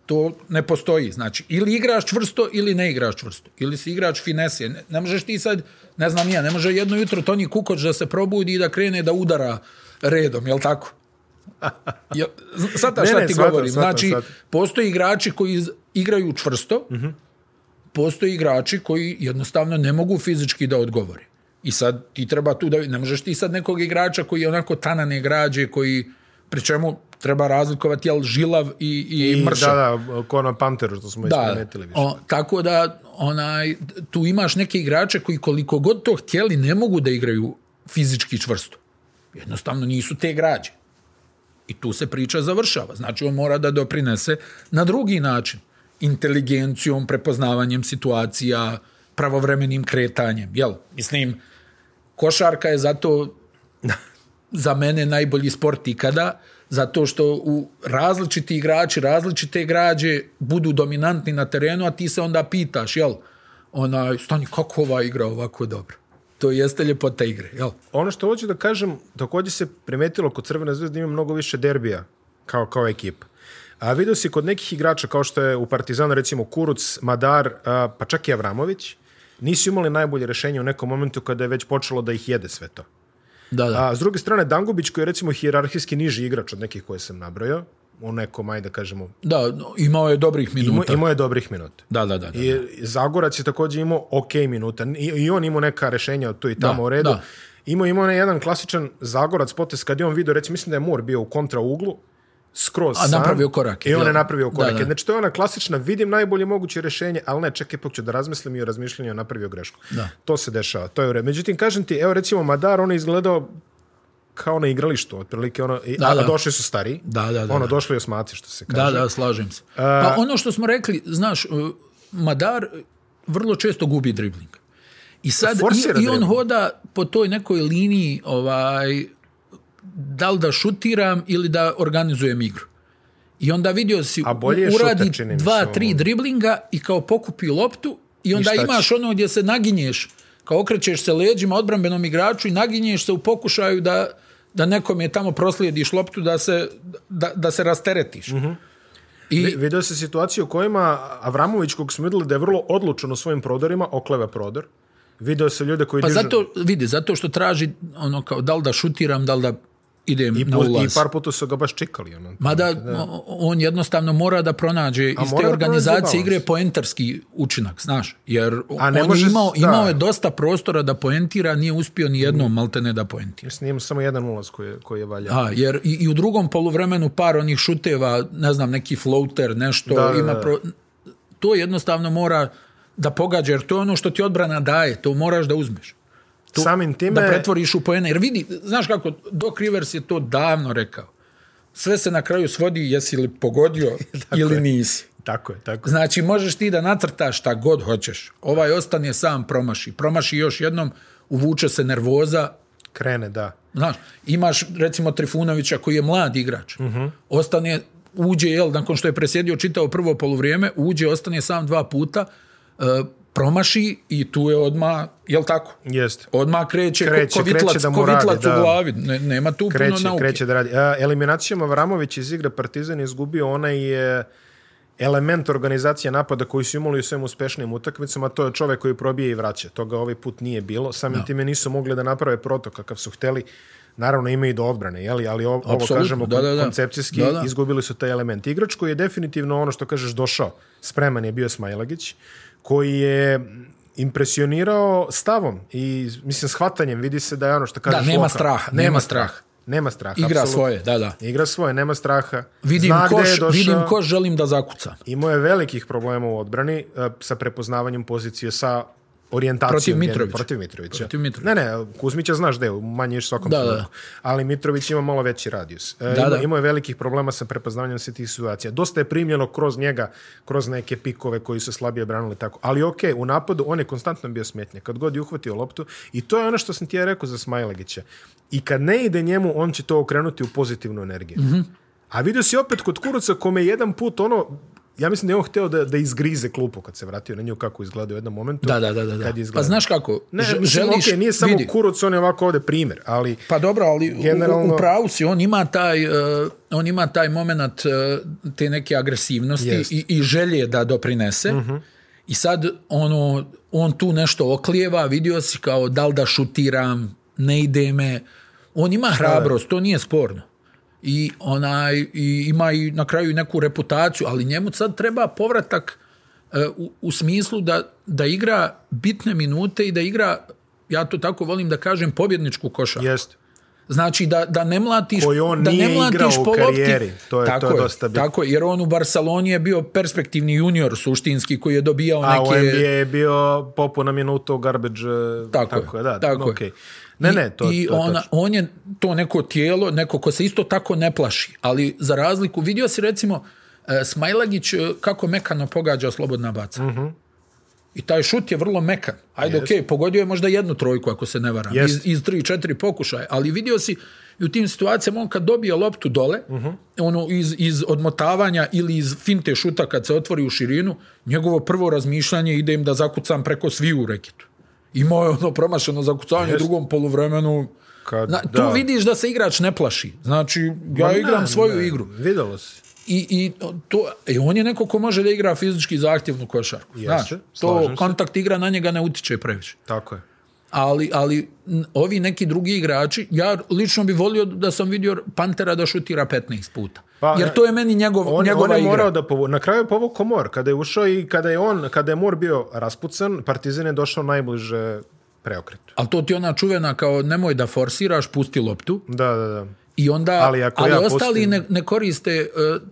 [SPEAKER 2] To ne postoji. Znači, ili igraš čvrsto ili ne igraš čvrsto. Ili si igrač finese. Ne, možeš ti sad, ne znam ja, ne može jedno jutro Toni Kukoć da se probudi i da krene da udara redom, jel tako? Ja, Sada šta ne, ti govorim? znači, postoje postoji igrači koji igraju čvrsto, uh mhm. postoji igrači koji jednostavno ne mogu fizički da odgovore. I sad ti treba tu da, ne možeš ti sad nekog igrača koji je onako tanane građe, koji, pri čemu treba razlikovati jel žilav i, i, mršav. Da, da,
[SPEAKER 1] ko ono Panteru što smo više. O,
[SPEAKER 2] tako da onaj, tu imaš neke igrače koji koliko god to htjeli ne mogu da igraju fizički čvrsto. Jednostavno nisu te građe. I tu se priča završava. Znači on mora da doprinese na drugi način. Inteligencijom, prepoznavanjem situacija, pravovremenim kretanjem. Jel? Mislim, košarka je zato za mene najbolji sport ikada, zato što u različiti igrači, različite građe budu dominantni na terenu, a ti se onda pitaš, jel, Ona, stani, kako ova igra ovako dobro? To jeste ljepota igre, jel?
[SPEAKER 1] Ono što hoću da kažem, također se primetilo kod Crvene zvezde ima mnogo više derbija kao, kao ekipa. A vidio si kod nekih igrača kao što je u Partizanu recimo Kuruc, Madar, pa čak i Avramović, nisu imali najbolje rješenje u nekom momentu kada je već počelo da ih jede sve to. Da, da. A s druge strane, Dangubić koji je recimo hijerarhijski niži igrač od nekih koje sam nabrojao, u nekom, ajde da kažemo...
[SPEAKER 2] Da, imao je dobrih minuta. Imao,
[SPEAKER 1] imao je dobrih minuta. Da, da, da. da. I Zagorac je također imao ok minuta. I, on imao neka rješenja tu i tamo u redu. Imao, imao jedan klasičan Zagorac potes kad je on vidio, recimo, mislim da je Mor bio u kontra uglu, skroz
[SPEAKER 2] A sam.
[SPEAKER 1] napravio
[SPEAKER 2] korake.
[SPEAKER 1] I on je napravio korake Znači, to je ona klasična, vidim najbolje moguće rješenje, ali ne, čekaj, ipak ću da razmislim i o razmišljanju, napravio grešku. To se dešava, to je u Međutim, kažem ti, evo recimo Madar, on je izgledao kao na ono igralištu, otprilike ono, da, a, došli su stari, da, da, ono, došli osmaci, što se kaže.
[SPEAKER 2] Da, da, slažem se. Pa ono što smo rekli, znaš, e, Madar vrlo često gubi dribling. I sad, i, i, on hoda po toj nekoj liniji, ovaj, da li da šutiram ili da organizujem igru. I onda vidio si, A bolje uradi dva, tri driblinga i kao pokupi loptu i onda imaš ono gdje se naginješ, kao okrećeš se leđima odbranbenom igraču i naginješ se u pokušaju da, da nekom je tamo proslijediš loptu da se, da, da se rasteretiš. mm I...
[SPEAKER 1] Vidio se situaciju u kojima Avramović, kog smo da je vrlo odlučeno svojim prodorima, okleva prodor. Vidio se ljude koji...
[SPEAKER 2] Pa zato, vidi, zato što traži ono kao da li da šutiram, da li da idem I, I
[SPEAKER 1] par puta su ga baš čekali.
[SPEAKER 2] Ono,
[SPEAKER 1] Ma da,
[SPEAKER 2] on jednostavno mora da pronađe A iz te organizacije igre poentarski učinak, znaš. Jer ne on je imao, je dosta prostora da poentira, nije uspio ni jednom, malte ne da poentira. Mislim,
[SPEAKER 1] samo jedan ulaz koji, koji je valjan. A,
[SPEAKER 2] jer i, u drugom poluvremenu par onih šuteva, ne znam, neki floater, nešto, ima... To jednostavno mora da pogađa, jer to je ono što ti odbrana daje, to moraš da uzmeš to, samim time... Da pretvoriš u poene. Jer vidi, znaš kako, Doc Rivers je to davno rekao. Sve se na kraju svodi jesi li pogodio ili nisi. Tako je, tako je. Znači, možeš ti da nacrtaš šta god hoćeš. Ovaj ostane sam promaši. Promaši još jednom, uvuče se nervoza.
[SPEAKER 1] Krene, da.
[SPEAKER 2] Znaš, imaš recimo Trifunovića koji je mlad igrač. Mhm. Ostane, uđe, jel, nakon što je presjedio čitao prvo poluvrijeme, uđe, ostane sam dva puta, e, promaši i tu je odma jel tako? jeste Odma kreće, kreće ko, kreće da mu radi, glavi, nema tu kreće, puno nauke.
[SPEAKER 1] Kreće da radi. E, eliminacijom Avramović iz igre Partizan izgubio onaj e, element organizacije napada koji su imali u svojim uspešnim utakmicama, to je čovjek koji probije i vraća. Toga ovaj put nije bilo. Samim no. time nisu mogli da naprave protok kakav su hteli. Naravno ima i do odbrane, jeli? ali ovo Absolutno, kažemo da, koncepcijski izgubili su taj element. Igrač koji je definitivno ono što kažeš došao, spreman je bio Smajlagić koji je impresionirao stavom i mislim shvatanjem vidi se da je ono što kaže da
[SPEAKER 2] nema straha nema, straha strah.
[SPEAKER 1] nema straha
[SPEAKER 2] igra svoje da da
[SPEAKER 1] igra svoje nema straha
[SPEAKER 2] vidim ko vidim ko želim da zakuca
[SPEAKER 1] imao je velikih problema u odbrani eh, sa prepoznavanjem pozicije sa orijentaciju. Protiv
[SPEAKER 2] Mitrovića. Protiv
[SPEAKER 1] Mitrovića. Protiv Mitrovića. Ne, ne, Kuzmića znaš da je manje u svakom da, da, Ali Mitrović ima malo veći radijus. E, da, ima, je velikih problema sa prepoznavanjem se tih situacija. Dosta je primljeno kroz njega, kroz neke pikove koji su slabije branili tako. Ali ok, u napadu on je konstantno bio smetnja. Kad god je uhvatio loptu i to je ono što sam ti ja rekao za Smajlegića. I kad ne ide njemu, on će to okrenuti u pozitivnu energiju. Mhm. A vidio si opet kod Kuruca kome jedan put ono ja mislim da je on htio da, da izgrize klupu kad se vratio na nju kako izgleda u jednom momentu.
[SPEAKER 2] Da, da, da. Kad pa znaš kako,
[SPEAKER 1] ne, želiš, nije samo kuroc on je ovako ovdje primjer, ali...
[SPEAKER 2] Pa dobro, ali generalno... u, pravu si, on ima taj, uh, on ima taj moment e, te neke agresivnosti i, i, želje da doprinese. Mhm. I sad ono, on tu nešto oklijeva, vidio si kao da li da šutiram, ne ide me. On ima hrabrost, to nije sporno i onaj ima i na kraju neku reputaciju, ali njemu sad treba povratak e, u, u smislu da, da igra bitne minute i da igra, ja to tako volim da kažem, pobjedničku košarku.
[SPEAKER 1] Jeste.
[SPEAKER 2] Znači da, da ne mlatiš,
[SPEAKER 1] Koji on da ne mlatiš po lopti. To je, tako to je, dosta
[SPEAKER 2] bitno. Tako jer on u Barseloni je bio perspektivni junior suštinski koji je dobijao
[SPEAKER 1] A,
[SPEAKER 2] neke... A
[SPEAKER 1] on je bio Popuna minuta garbage. Tako, tako je, da. Tako je.
[SPEAKER 2] Ne, ne, to, I ona, on je to neko tijelo, neko ko se isto tako ne plaši, ali za razliku, vidio si recimo e, Smajlagić e, kako mekano pogađa slobodna baca. Mhm. I taj šut je vrlo mekan. Ajde, yes. ok, pogodio je možda jednu trojku, ako se ne varam, iz, iz tri, četiri pokušaje. Ali vidio si i u tim situacijama on kad dobije loptu dole, mhm. ono iz, iz odmotavanja ili iz finte šuta kad se otvori u širinu, njegovo prvo razmišljanje ide im da zakucam preko svi u rekitu. Imao je ono promašeno zakucavanje u drugom poluvremenu. Kad, tu vidiš da se igrač ne plaši. Znači, ja pa igram svoju igru.
[SPEAKER 1] Vidjelo si.
[SPEAKER 2] I, i, to, e, on je neko ko može da igra fizički zahtjevnu košarku. Znači, to kontakt igra na njega ne utiče previše.
[SPEAKER 1] Tako je.
[SPEAKER 2] Ali, ali ovi neki drugi igrači, ja lično bi volio da sam vidio Pantera da šutira 15 puta. Pa, Jer e, to je meni njegov, on,
[SPEAKER 1] njegova on je morao da povu... Na kraju je povukao Mor. Kada je ušao i kada je on, kada je Mor bio raspucan, Partizan je došao najbliže preokretu.
[SPEAKER 2] Ali to ti je ona čuvena kao nemoj da forsiraš, pusti loptu.
[SPEAKER 1] Da, da, da.
[SPEAKER 2] I onda, ali, ostali ne, koriste e,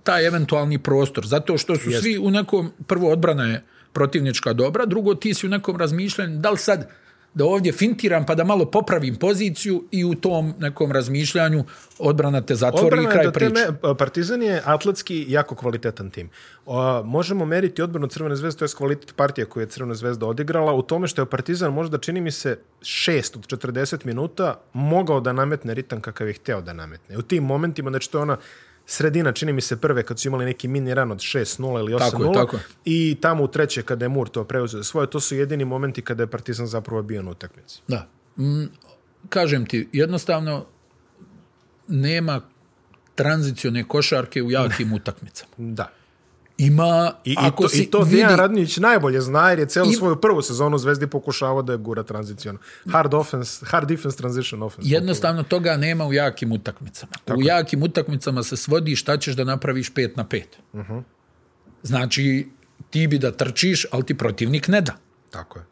[SPEAKER 2] taj eventualni prostor, zato što su svi u nekom, prvo odbrana je protivnička dobra, drugo ti si u nekom razmišljanju, da li sad da ovdje fintiram pa da malo popravim poziciju i u tom nekom razmišljanju odbrana te zatvori i kraj priče.
[SPEAKER 1] Pa partizan je atletski jako kvalitetan tim. možemo meriti odbranu Crvene zvezde, to je kvalitet partije koju je Crvena zvezda odigrala, u tome što je Partizan možda čini mi se 6 od 40 minuta mogao da nametne ritam kakav je htio da nametne. U tim momentima, znači to je ona sredina, čini mi se prve, kad su imali neki mini ran od 6-0 ili 8-0. I tamo u treće, kada je Mur to preuzeo svoje, to su jedini momenti kada je Partizan zapravo bio na utakmici.
[SPEAKER 2] Da. Mm, kažem ti, jednostavno nema tranzicione košarke u jakim utakmicama.
[SPEAKER 1] Da.
[SPEAKER 2] Ima,
[SPEAKER 1] I, to, si, i to vidi... Radnić najbolje zna jer je cijelu svoju prvu sezonu Zvezdi pokušavao da je gura tranzicion. Hard, offense, hard defense, transition offense.
[SPEAKER 2] Jednostavno toga nema u jakim utakmicama. U jakim utakmicama se svodi šta ćeš da napraviš pet na pet Uh Znači, ti bi da trčiš, ali ti protivnik ne da.
[SPEAKER 1] Tako je.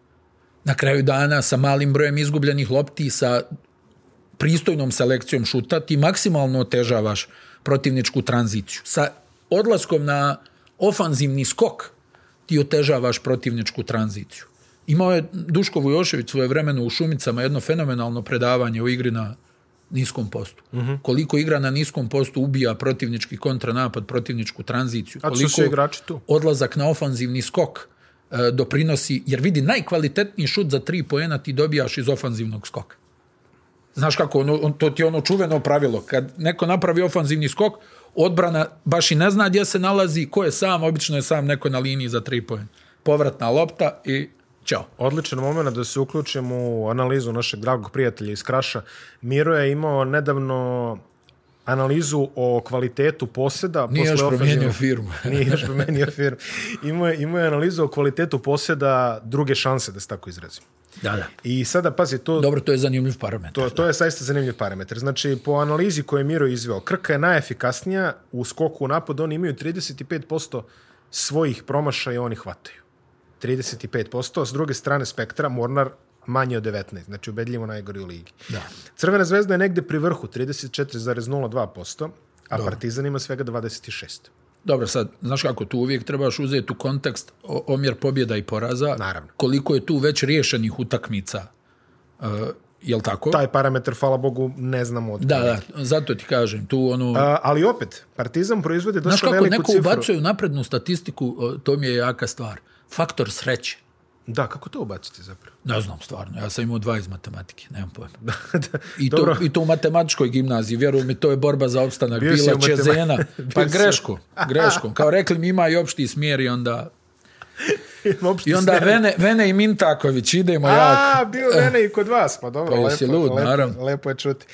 [SPEAKER 2] Na kraju dana sa malim brojem izgubljenih lopti, sa pristojnom selekcijom šuta, ti maksimalno otežavaš protivničku tranziciju. Sa odlaskom na ofanzivni skok ti otežavaš protivničku tranziciju. Imao je Duško Vujošević svoje vremeno u Šumicama jedno fenomenalno predavanje o igri na niskom postu. Mhm. Koliko igra na niskom postu ubija protivnički kontranapad, protivničku tranziciju. A Koliko
[SPEAKER 1] igrači tu?
[SPEAKER 2] odlazak na ofanzivni skok e, doprinosi, jer vidi najkvalitetniji šut za tri pojena ti dobijaš iz ofanzivnog skoka. Znaš kako, ono, to ti je ono čuveno pravilo. Kad neko napravi ofanzivni skok, odbrana baš i ne zna gdje se nalazi, ko je sam, obično je sam neko na liniji za tri pojene. Povratna lopta i Ćao.
[SPEAKER 1] Odličan moment da se uključim u analizu našeg dragog prijatelja iz Kraša. Miro je imao nedavno analizu o kvalitetu posjeda.
[SPEAKER 2] Nije još firmu.
[SPEAKER 1] Nije još promijenio firmu. Imao je, analizu o kvalitetu posjeda druge šanse, da se tako izrazim.
[SPEAKER 2] Da, da.
[SPEAKER 1] I sada, pazi, to...
[SPEAKER 2] Dobro, to je zanimljiv parametar.
[SPEAKER 1] To, to je saista zanimljiv parametar. Znači, po analizi koju je Miro izveo, Krka je najefikasnija u skoku u napad, oni imaju 35% svojih promašaja oni hvataju. 35%, s druge strane spektra, Mornar manje od 19, znači ubedljivo najgori u ligi. Da. Crvena zvezda je negde pri vrhu, 34,02%, a Partizan ima svega 26%.
[SPEAKER 2] Dobro, sad, znaš kako tu uvijek trebaš uzeti u kontekst omjer pobjeda i poraza.
[SPEAKER 1] Naravno.
[SPEAKER 2] Koliko je tu već riješenih utakmica. je jel tako?
[SPEAKER 1] Taj parametar, hvala Bogu, ne znamo.
[SPEAKER 2] da, da, zato ti kažem. Tu ono... E,
[SPEAKER 1] ali opet, Partizan proizvodi dosta veliku cifru. Znaš kako,
[SPEAKER 2] neko ubacuje u naprednu statistiku, e, to mi je jaka stvar. Faktor sreće.
[SPEAKER 1] Da, kako to ubaciti zapravo?
[SPEAKER 2] Ne znam stvarno, ja sam imao dva iz matematike, nemam pojma. I, to, I to u matematičkoj gimnaziji, vjeruj mi, to je borba za opstanak, Bio bila čezena, pa grešku, greškom. Kao rekli mi ima i opšti smjer i onda... I onda Vene, i Mintaković, idemo A, jako. A,
[SPEAKER 1] bio Vene i kod vas, pa dobro, pa lepo, je čuti.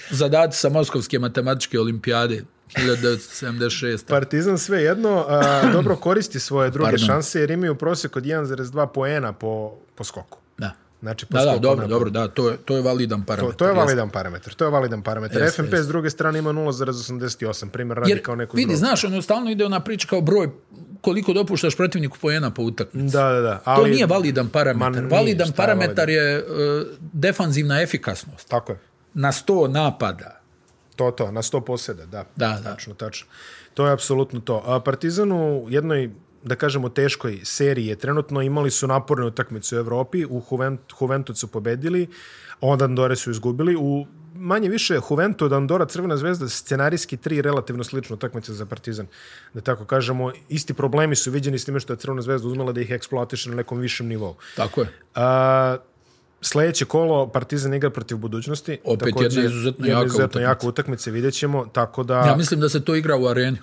[SPEAKER 2] sa Moskovske matematičke olimpijade, 1976.
[SPEAKER 1] Partizan sve jedno dobro koristi svoje druge šanse jer imaju prosjek od 1,2 poena po, po skoku.
[SPEAKER 2] Da. Znači, po da, dobro, dobro, da, to je,
[SPEAKER 1] to je validan parametar. To, je validan parametar, to je validan parametar. Jest, s druge strane ima 0,88, primjer radi Jer, kao neko vidi,
[SPEAKER 2] drugu. znaš, ono stalno ide ona priča kao broj koliko dopuštaš protivniku poena po utakmici.
[SPEAKER 1] Da, da, da.
[SPEAKER 2] Ali, to nije validan parametar. validan parametar je, e, defanzivna efikasnost.
[SPEAKER 1] Tako je.
[SPEAKER 2] Na sto napada
[SPEAKER 1] to, tota, to, na sto da.
[SPEAKER 2] Da,
[SPEAKER 1] tačno. To je apsolutno to. Partizan u jednoj da kažemo, teškoj seriji je trenutno. Imali su napornu utakmicu u Europi, u Juvent, su pobedili, onda Andore su izgubili. U manje više od Andora, Crvena zvezda, scenarijski tri relativno slično. utakmice za Partizan. Da tako kažemo, isti problemi su viđeni s time što je Crvena zvezda uzmela da ih eksploatiše na nekom višem nivou.
[SPEAKER 2] Tako je.
[SPEAKER 1] Sljedeće kolo Partizan igra protiv budućnosti.
[SPEAKER 2] Opet jedna izuzetno, jako izuzetno
[SPEAKER 1] jaka, utakmica. jaka vidjet ćemo. Tako da,
[SPEAKER 2] ja mislim da se to igra u areni.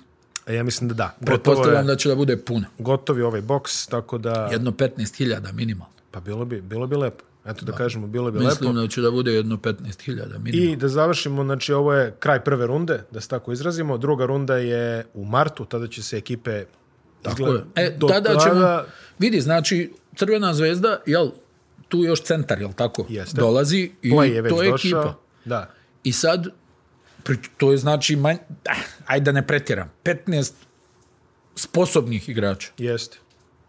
[SPEAKER 1] E, ja mislim da da.
[SPEAKER 2] Pretpostavljam da će da bude puno.
[SPEAKER 1] Gotovi ovaj boks, tako da...
[SPEAKER 2] Jedno 15.000 minimalno.
[SPEAKER 1] Pa bilo bi, bilo bi lepo. Eto da, kažemo, bilo bi
[SPEAKER 2] mislim
[SPEAKER 1] lepo.
[SPEAKER 2] Mislim da će da bude jedno 15.000 minimalno.
[SPEAKER 1] I da završimo, znači ovo je kraj prve runde, da se tako izrazimo. Druga runda je u martu, tada će se ekipe... Tako
[SPEAKER 2] izgled... Dakle, je. E, ćemo... Vidi, znači, Crvena zvezda, jel, tu još centar, jel tako? Dolazi i to je ekipa.
[SPEAKER 1] Da.
[SPEAKER 2] I sad, to je znači, manj, eh, ajde da ne pretjeram, 15 sposobnih igrača.
[SPEAKER 1] Jeste.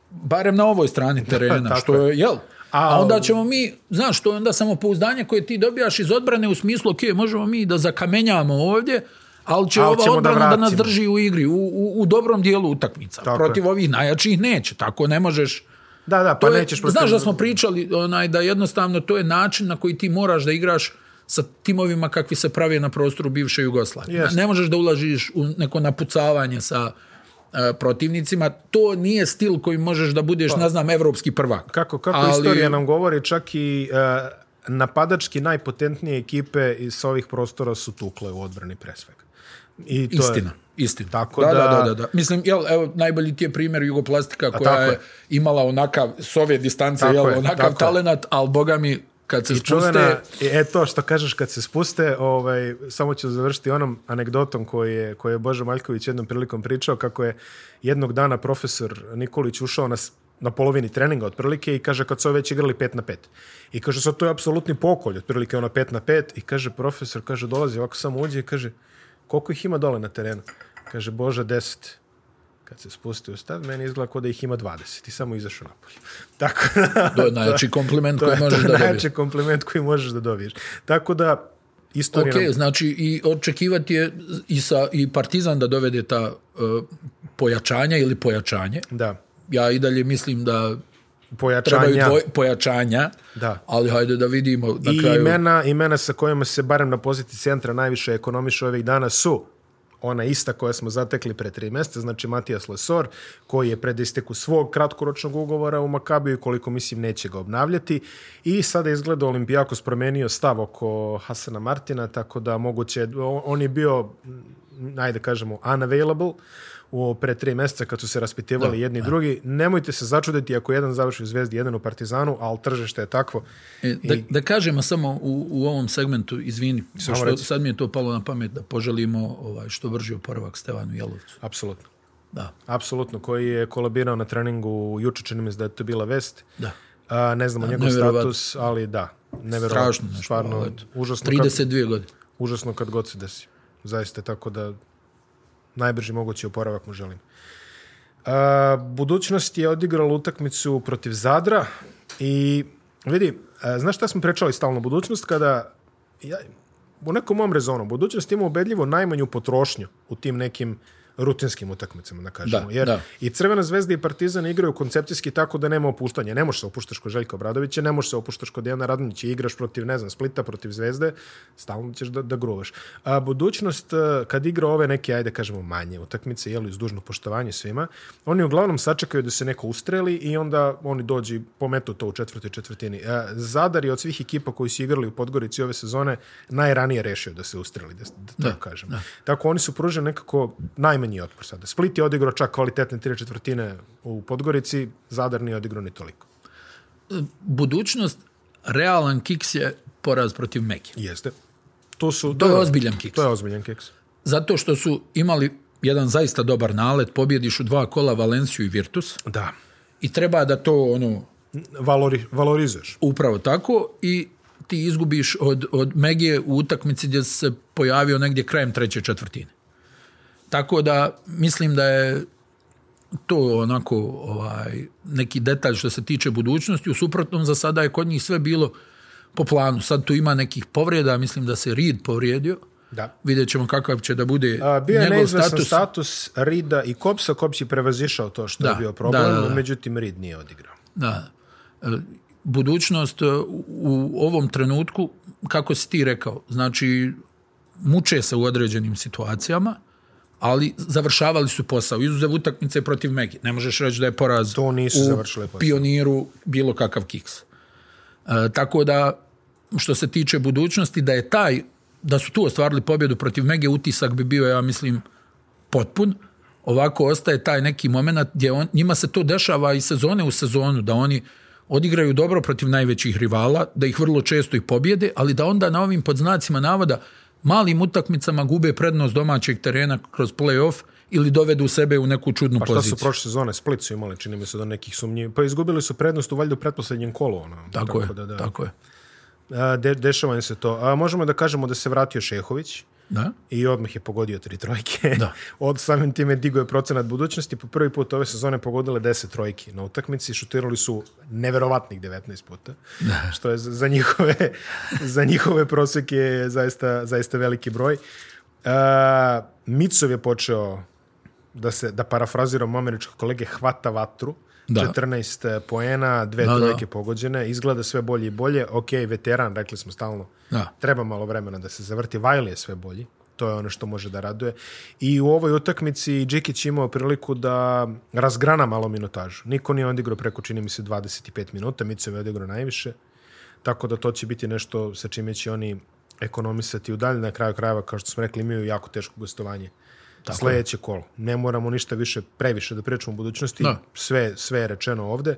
[SPEAKER 2] Barem na ovoj strani terena, što je, jel? A, onda ćemo mi, znaš, to je onda pouzdanje koje ti dobijaš iz odbrane u smislu, ok, možemo mi da zakamenjamo ovdje, ali će ova odbrana da, nas drži u igri, u, u, dobrom dijelu utakmica. Protiv ovih najjačih neće, tako ne možeš
[SPEAKER 1] da, da,
[SPEAKER 2] pa Znaš
[SPEAKER 1] da
[SPEAKER 2] smo pričali da jednostavno to je način na koji ti moraš da igraš sa timovima kakvi se prave na prostoru bivše Jugoslavije. Ne možeš da ulažiš u neko napucavanje sa e, protivnicima. To nije stil koji možeš da budeš, pa. ne znam, evropski prvak.
[SPEAKER 1] Kako, kako istorija nam govori, čak i e, napadački najpotentnije ekipe iz ovih prostora su tukle u odbrani pre I
[SPEAKER 2] Istina isti. Tako da, da, da, da. Mislim, jel, evo, najbolji ti je primjer Jugoplastika koja je, imala onakav, s ove distance, jel, je, onakav talenat, ali boga mi, kad se I spuste...
[SPEAKER 1] E to što kažeš kad se spuste, ovaj, samo ću završiti onom anegdotom koji je, koji je Božo Maljković jednom prilikom pričao kako je jednog dana profesor Nikolić ušao na, na polovini treninga otprilike i kaže kad su već igrali 5 na 5. I kaže sad to je apsolutni pokolj, otprilike ona 5 na 5 i kaže profesor, kaže dolazi ovako samo uđe i kaže koliko ih ima dole na terenu? Kaže, bože deset. Kad se spusti u stav, meni izgleda kao da ih ima dvadeset i samo izašao napolje.
[SPEAKER 2] Tako
[SPEAKER 1] da, to
[SPEAKER 2] je najjači kompliment koji možeš da dobiješ. To najjači
[SPEAKER 1] kompliment koji možeš da dobiješ. Tako da,
[SPEAKER 2] istorija... Ok, nam... znači i očekivati je i, sa, i Partizan da dovede ta uh, pojačanja ili pojačanje.
[SPEAKER 1] Da.
[SPEAKER 2] Ja i dalje mislim da pojačanja. Trebaju pojačanja, da. ali hajde da vidimo.
[SPEAKER 1] Na I kraju... imena, imena sa kojima se, barem na poziciji centra, najviše ekonomiše ovih dana su ona ista koja smo zatekli pre tri mjeseca, znači Matijas Lesor, koji je pred isteku svog kratkoročnog ugovora u Makabiju i koliko mislim neće ga obnavljati. I sada izgleda Olimpijakos promenio stav oko Hasana Martina, tako da moguće, on je bio, najde kažemo, unavailable, u pre tri mjeseca kad su se raspitivali jedni i drugi. Nemojte se začuditi ako jedan završi u Zvezdi, jedan u Partizanu, ali tržište je takvo.
[SPEAKER 2] E, da, da kažemo samo u, u ovom segmentu, izvini, što, sad mi je to palo na pamet da poželimo ovaj, što brži oporavak Stevanu Jelovcu.
[SPEAKER 1] Apsolutno.
[SPEAKER 2] Da.
[SPEAKER 1] Apsolutno, koji je kolabirao na treningu juče, čini mi se da je to bila vest. Da. ne znamo njegov status, ali da. Strašno. Stvarno,
[SPEAKER 2] užasno. 32 godine.
[SPEAKER 1] Užasno kad god se desi. Zaista, tako da najbrži mogući oporavak mu želim. budućnost je odigrala utakmicu protiv Zadra i vidi, znaš šta smo prečali stalno? Budućnost kada, ja, u nekom mom rezonu, budućnost ima ubedljivo najmanju potrošnju u tim nekim rutinskim utakmicama, da kažemo. Jer i Crvena zvezda i Partizan igraju koncepcijski tako da nema opuštanja. Ne možeš se opuštaš kod Željka Obradovića, ne možeš se opuštaš kod Dejana i igraš protiv, ne znam, Splita, protiv Zvezde, stalno ćeš da, da gruvaš. A budućnost, e, kad igra ove neke, ajde kažemo, manje utakmice, jel, iz dužno poštovanje svima, oni uglavnom sačekaju da se neko ustreli i onda oni dođu pometu to u četvrtoj četvrtini. E, Zadar je od svih ekipa koji su igrali u Podgorici ove sezone najranije rešio da se ustreli, da, da, tako kažem. Tako oni su pruženi nekako naj najmanji otpor sada. Split je odigrao čak kvalitetne tri četvrtine u Podgorici, Zadar nije odigrao ni toliko.
[SPEAKER 2] Budućnost, realan kiks je poraz protiv Mekija.
[SPEAKER 1] Jeste. To, su,
[SPEAKER 2] to je ozbiljan kiks.
[SPEAKER 1] To je ozbiljan kiks.
[SPEAKER 2] Zato što su imali jedan zaista dobar nalet, pobjediš u dva kola Valenciju i Virtus.
[SPEAKER 1] Da.
[SPEAKER 2] I treba da to ono...
[SPEAKER 1] Valori, valorizuješ.
[SPEAKER 2] Upravo tako i ti izgubiš od, od Megije u utakmici gdje se pojavio negdje krajem treće četvrtine. Tako da mislim da je to onako ovaj, neki detalj što se tiče budućnosti. U suprotnom za sada je kod njih sve bilo po planu. Sad tu ima nekih povreda, mislim da se Reed povrijedio.
[SPEAKER 1] Da.
[SPEAKER 2] Vidjet ćemo kakav će da bude bio njegov status.
[SPEAKER 1] status Rida i Kopsa. Kops je prevazišao to što da, je bio problem, da, međutim Rid nije odigrao.
[SPEAKER 2] Da. E, budućnost e, u ovom trenutku, kako si ti rekao, znači muče se u određenim situacijama, ali završavali su posao. Izuzev utakmice protiv Megi. Ne možeš reći da je poraz
[SPEAKER 1] to nisu u
[SPEAKER 2] pioniru bilo kakav kiks. E, tako da, što se tiče budućnosti, da je taj, da su tu ostvarili pobjedu protiv Mege, utisak bi bio, ja mislim, potpun. Ovako ostaje taj neki moment gdje on, njima se to dešava i sezone u sezonu, da oni odigraju dobro protiv najvećih rivala, da ih vrlo često i pobjede, ali da onda na ovim podznacima navoda malim utakmicama gube prednost domaćeg terena kroz play-off ili dovedu sebe u neku čudnu poziciju.
[SPEAKER 1] Pa šta
[SPEAKER 2] su
[SPEAKER 1] prošle sezone? Split su imali, čini mi se, do nekih sumnji. Pa izgubili su prednost u valjdu u pretposlednjem kolu. Ono.
[SPEAKER 2] Tako, je, tako je.
[SPEAKER 1] De, dešava se to. A, možemo da kažemo da se vratio Šehović.
[SPEAKER 2] Da.
[SPEAKER 1] I odmah je pogodio tri trojke. Da. Od samim time digo je procenat budućnosti. Po prvi put ove sezone pogodile 10 trojki na utakmici. Šutirali su neverovatnih 19 puta. Da. Što je za njihove, za njihove proseke zaista, zaista veliki broj. Uh, e, Micov je počeo da se da parafraziram američkog kolege hvata vatru da. 14 poena, dve da, trojke pogođene, izgleda sve bolje i bolje, ok, veteran, rekli dakle, smo stalno, da. treba malo vremena da se zavrti, Vajli je sve bolji, to je ono što može da raduje. I u ovoj utakmici Džikić imao priliku da razgrana malo minutažu. Niko nije odigrao preko, čini mi se, 25 minuta, se je odigrao najviše, tako da to će biti nešto sa čime će oni ekonomisati u dalje. Na kraju krajeva, kao što smo rekli, imaju jako teško gostovanje tako sledeće kolo. Ne moramo ništa više previše da pričamo o budućnosti. Sve, sve je rečeno ovde.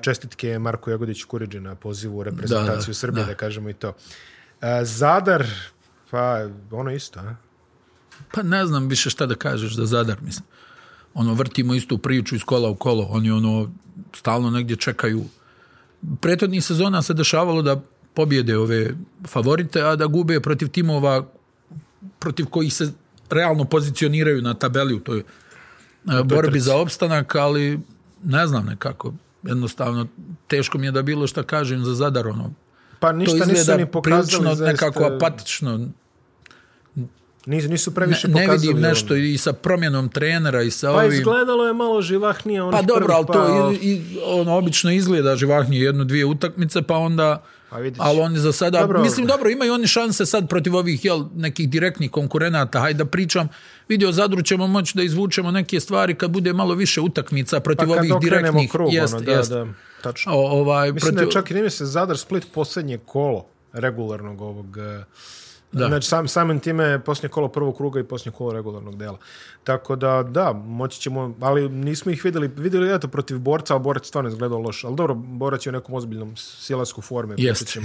[SPEAKER 1] Čestitke Marko Jagodić kuriđi na pozivu u reprezentaciju da, Srbije, da. kažemo i to. Zadar, pa ono isto, a?
[SPEAKER 2] Pa ne znam više šta da kažeš za Zadar, mislim. Ono, vrtimo istu priču iz kola u kolo. Oni ono, stalno negdje čekaju. Pretodnih sezona se dešavalo da pobjede ove favorite, a da gube protiv timova protiv kojih se realno pozicioniraju na tabeli u toj e, borbi za opstanak, ali ne znam nekako. Jednostavno, teško mi je da bilo što kažem za Zadar. Ono.
[SPEAKER 1] Pa ništa nisu ni pokazali.
[SPEAKER 2] nekako apatično.
[SPEAKER 1] Nisu, nisu previše
[SPEAKER 2] ne,
[SPEAKER 1] vidim
[SPEAKER 2] nešto i sa promjenom trenera i sa pa ovim...
[SPEAKER 1] Pa izgledalo je malo živahnije.
[SPEAKER 2] Pa dobro, ali
[SPEAKER 1] to pa- i,
[SPEAKER 2] i, ono, obično izgleda živahnije jednu, dvije utakmice, pa onda pa Ali oni za sada, dobro, mislim dobro, imaju oni šanse sad protiv ovih jel, nekih direktnih konkurenata, hajde da pričam, vidio Zadru ćemo moći da izvučemo neke stvari kad bude malo više utakmica protiv pa ovih direktnih. Krug,
[SPEAKER 1] ono, da, tačno. ovaj, mislim da čak i ne se Zadar Split posljednje kolo regularnog ovog eh, Znači, sam, samim time je posljednje kolo prvog kruga i poslije kolo regularnog dela. Tako da, da, moći ćemo, ali nismo ih vidjeli, vidjeli eto protiv borca, a borac stvarno izgledao loš. Ali dobro, borac je u nekom ozbiljnom silasku forme. Jeste,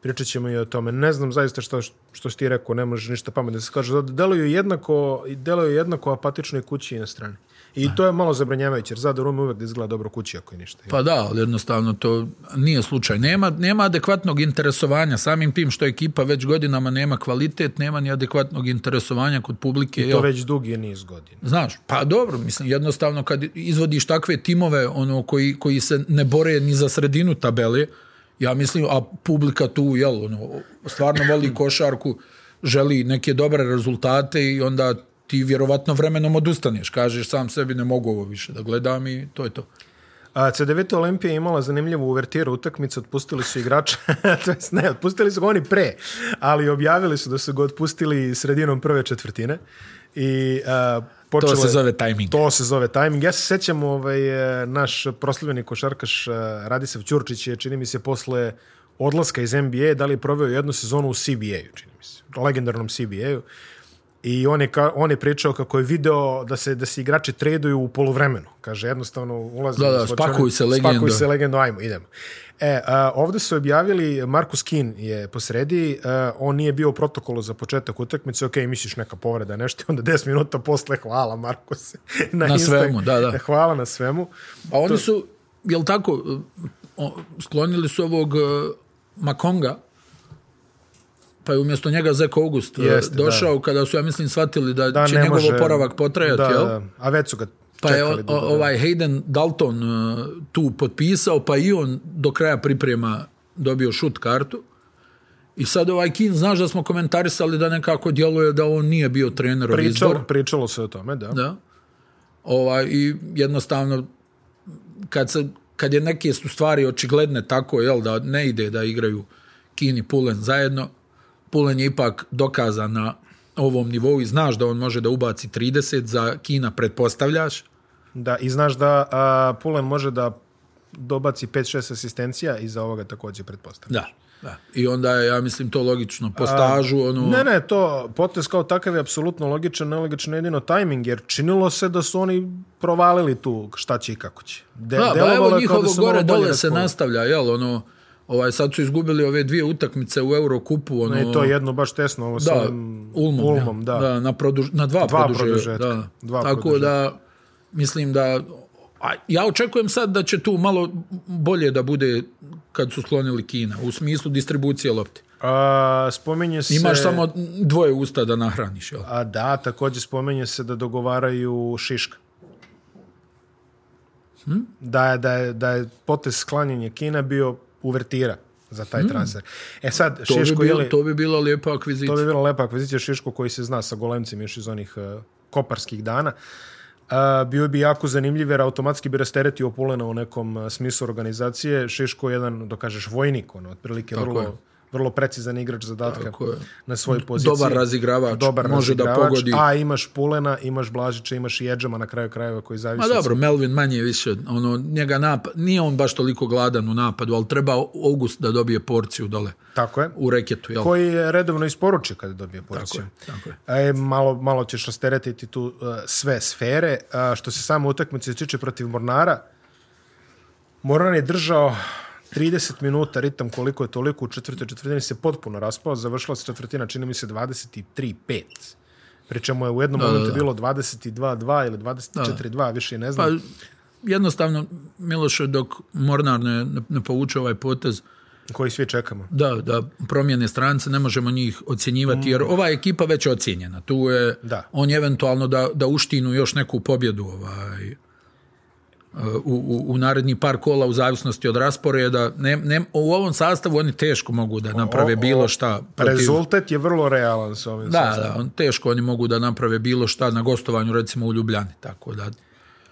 [SPEAKER 1] pričat ćemo i o tome. Ne znam zaista što, što si ti rekao, ne možeš ništa pametno da se kaže. Deluju jednako, deluju jednako apatično i kući i na strani. I to je malo zabrinjavajuće, jer Zadar Rumi uvijek izgleda dobro kući ako je ništa.
[SPEAKER 2] Pa da, ali jednostavno to nije slučaj. Nema, nema adekvatnog interesovanja, samim tim što ekipa već godinama nema kvalitet, nema ni adekvatnog interesovanja kod publike.
[SPEAKER 1] I to već dugi je niz godina.
[SPEAKER 2] Znaš, pa dobro, mislim, jednostavno kad izvodiš takve timove ono koji, koji se ne bore ni za sredinu tabele, ja mislim, a publika tu, jel, ono, stvarno voli košarku, želi neke dobre rezultate i onda ti vjerovatno vremenom odustaneš, kažeš sam sebi ne mogu ovo više da gledam i to je to.
[SPEAKER 1] A C9 Olimpija je imala zanimljivu uvertiru utakmicu, otpustili su igrača, to jest ne, otpustili su ga oni pre, ali objavili su da su ga otpustili sredinom prve četvrtine i a,
[SPEAKER 2] to se zove timing.
[SPEAKER 1] To se zove timing. Ja se sećam, ovaj, e, naš proslavljeni košarkaš e, Radisav Ćurčić je, čini mi se, posle odlaska iz NBA, da li je proveo jednu sezonu u CBA-u, čini mi se, legendarnom CBA-u. I on je, on je pričao kako je video da se da se igrači traduju u poluvremenu. Kaže, jednostavno ulaze...
[SPEAKER 2] Da, da, spakuju se legendo.
[SPEAKER 1] Spakuju se legendo, ajmo, idemo. E, su objavili, Markus Kin je posredi, a, e, on nije bio u protokolu za početak utakmice, ok, misliš neka povreda, nešto, onda 10 minuta posle, hvala Markus.
[SPEAKER 2] na,
[SPEAKER 1] na
[SPEAKER 2] svemu, da, da.
[SPEAKER 1] Hvala na svemu.
[SPEAKER 2] A oni su, jel tako, sklonili su ovog e, Makonga, pa je umjesto njega Zek August e, došao kada su, ja mislim, shvatili da, će njegov oporavak potrajati, jel?
[SPEAKER 1] a već
[SPEAKER 2] pa je ovaj Hayden Dalton e, tu potpisao, pa i on do kraja priprema dobio šut kartu. I sad ovaj Kin, znaš da smo komentarisali da nekako djeluje da on nije bio trener
[SPEAKER 1] Pričalo, izbor. pričalo se o tome, da.
[SPEAKER 2] da. Ovaj, I jednostavno, kad, se, kad je neke su stvari očigledne tako, jel, da ne ide da igraju Kini i Pulen zajedno, Pulen je ipak dokazan na ovom nivou i znaš da on može da ubaci 30, za Kina pretpostavljaš.
[SPEAKER 1] Da, i znaš da Pulen može da dobaci 5-6 asistencija i za ovoga također pretpostavljaš. Da.
[SPEAKER 2] Da. I onda je, ja mislim, to logično. Po stažu, ono...
[SPEAKER 1] Ne, ne, to potes kao takav je apsolutno logičan, nelogično jedino tajming, jer činilo se da su oni provalili tu šta će i kako će.
[SPEAKER 2] da, ba, pa evo njihovo gore dole se nastavlja, jel, ono, Ovaj, sad su izgubili ove dvije utakmice u Eurokupu. Ono, ne,
[SPEAKER 1] to jedno baš tesno. Ovo da, Ulmom. Ulmom da.
[SPEAKER 2] da na, na dva, dva Da. Dva Tako da, mislim da... ja očekujem sad da će tu malo bolje da bude kad su sklonili Kina, u smislu distribucije lopti.
[SPEAKER 1] A, spominje se...
[SPEAKER 2] Imaš samo dvoje usta da nahraniš, jel?
[SPEAKER 1] A da, također spominje se da dogovaraju Šiška. Hm? Da, je, da, je, da je potes Kina bio uvertira za taj hmm. transfer. E sad, to Bi bilo, ili,
[SPEAKER 2] to bi bila lijepa akvizicija.
[SPEAKER 1] To bi bila lijepa akvizicija Šiško koji se zna sa golemcem još iz onih e, koparskih dana. E, bio bi jako zanimljiv jer automatski bi rasteretio Pulena u nekom e, smislu organizacije. Šiško je jedan, dokažeš, vojnik, ono, otprilike Tako vrlo, vrlo precizan igrač zadatka na svojoj poziciji.
[SPEAKER 2] Dobar razigravač, Dobar može da pogodi. A
[SPEAKER 1] imaš Pulena, imaš Blažića, imaš Jedžama na kraju krajeva koji zavisi. Ma
[SPEAKER 2] dobro, Melvin manje više, ono, njega napad, nije on baš toliko gladan u napadu, ali treba August da dobije porciju dole.
[SPEAKER 1] Tako je.
[SPEAKER 2] U reketu, jel?
[SPEAKER 1] Koji
[SPEAKER 2] je
[SPEAKER 1] redovno isporučio kada dobije porciju.
[SPEAKER 2] Tako je, tako
[SPEAKER 1] je. E, malo, malo ćeš rasteretiti tu e, sve sfere. Uh, što se samo utakmice tiče protiv Mornara, Mornar je držao 30 minuta ritam koliko je toliko u četvrtoj četvrtini se potpuno raspao, završila se četvrtina, čini mi se 23-5 pri je u jednom da, momentu da, da. bilo 22-2 ili 24-2, više ne znam. Pa,
[SPEAKER 2] jednostavno, Miloš, dok Mornar ne, ne povuče ovaj potez,
[SPEAKER 1] koji svi čekamo.
[SPEAKER 2] Da, da promjene strance, ne možemo njih ocjenjivati, jer mm. ova ekipa već je ocjenjena. Tu je, da. on je eventualno da, da uštinu još neku pobjedu ovaj, u, u, u naredni par kola u zavisnosti od rasporeda. Ne, ne, u ovom sastavu oni teško mogu da naprave bilo šta.
[SPEAKER 1] Protiv... Rezultat je vrlo realan s ovim da, sastavom. Da,
[SPEAKER 2] on, teško oni mogu da naprave bilo šta na gostovanju recimo u Ljubljani. Tako da...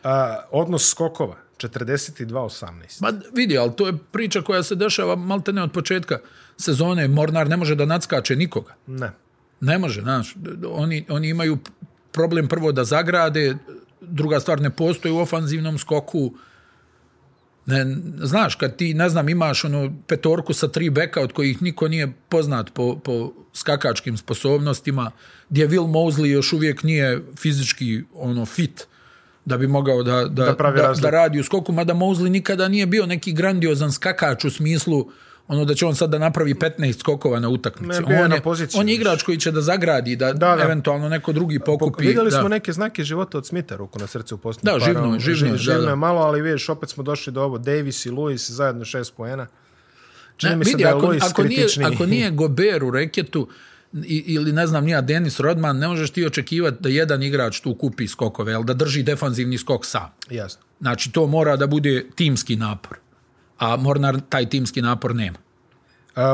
[SPEAKER 1] A, odnos skokova, 42-18.
[SPEAKER 2] Ma vidi, ali to je priča koja se dešava malte ne od početka sezone. Mornar ne može da nadskače nikoga.
[SPEAKER 1] Ne.
[SPEAKER 2] Ne može, znaš. Oni, oni imaju problem prvo da zagrade, druga stvar ne postoji u ofanzivnom skoku ne, znaš, kad ti, ne znam, imaš ono petorku sa tri beka od kojih niko nije poznat po, po skakačkim sposobnostima, gdje Will Mosley još uvijek nije fizički ono fit da bi mogao da, da, da, radi u skoku, mada Mosley nikada nije bio neki grandiozan skakač u smislu ono da će on sad da napravi 15 skokova na utakmici. on,
[SPEAKER 1] je,
[SPEAKER 2] on
[SPEAKER 1] je
[SPEAKER 2] igrač koji će da zagradi, da, da, eventualno neko drugi pokupi.
[SPEAKER 1] Vidjeli smo neke znake života od Smita, ruku na srce u posljednju
[SPEAKER 2] ono, Da, živno, je, živno,
[SPEAKER 1] malo, ali vidiš, opet smo došli do ovo. Davis i Lewis zajedno šest poena.
[SPEAKER 2] Čini mi se da je ako, ako nije, ako nije Gober u reketu, ili ne znam nija Denis Rodman, ne možeš ti očekivati da jedan igrač tu kupi skokove, jel da drži defanzivni skok sa.
[SPEAKER 1] Jasno.
[SPEAKER 2] Znači to mora da bude timski napor a Mornar taj timski napor nema.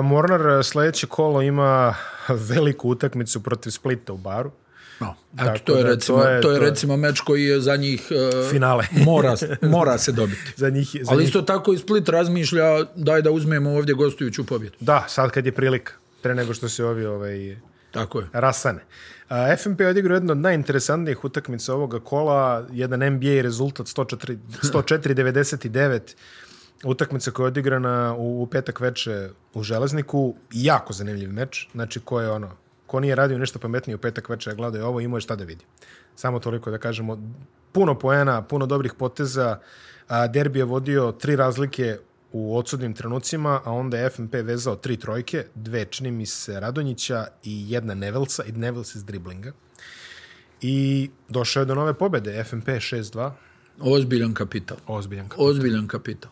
[SPEAKER 1] Mornar e, sljedeće kolo ima veliku utakmicu protiv Splita u Baru.
[SPEAKER 2] No, to je recimo, to je, to je recimo meč koji je za njih e,
[SPEAKER 1] finale.
[SPEAKER 2] mora, mora se dobiti.
[SPEAKER 1] za njih,
[SPEAKER 2] Ali isto tako i Split razmišlja daj da uzmemo ovdje gostujuću pobjedu.
[SPEAKER 1] Da, sad kad je prilika, pre nego što se ovi ovaj, tako je. rasane. A, FNP je odigrao jednu od najinteresantnijih utakmica ovoga kola, jedan NBA rezultat 104, 104 utakmica koja je odigrana u, petak veče u Železniku, jako zanimljiv meč, znači ko je ono, ko nije radio nešto pametnije u petak veče gledao je ovo, imao je šta da vidi. Samo toliko da kažemo, puno poena, puno dobrih poteza, a derbi je vodio tri razlike u odsudnim trenucima, a onda je FNP vezao tri trojke, dve čini mi se Radonjića i jedna Nevelsa, i Nevels iz driblinga. I došao je do nove pobede, FNP 6-2.
[SPEAKER 2] Ozbiljan kapital.
[SPEAKER 1] Ozbiljan kapital. Ozbiljan kapital.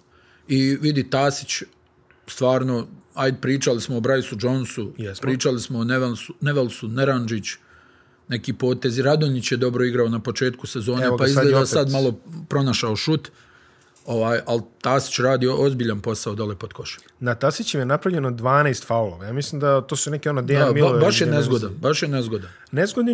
[SPEAKER 2] I vidi Tasić, stvarno, ajde pričali smo o Brajsu Jonesu, pričali smo o Nevelsu, Nerandžić, Neranđić, neki potezi. Radonjić je dobro igrao na početku sezone, pa izgleda sad malo pronašao šut. Ovaj, ali Tasić radi ozbiljan posao dole pod košem.
[SPEAKER 1] Na Tasićem je napravljeno 12 faulova. Ja mislim da to su neke ono Dejan
[SPEAKER 2] da, baš je nezgoda. baš je nezgoda.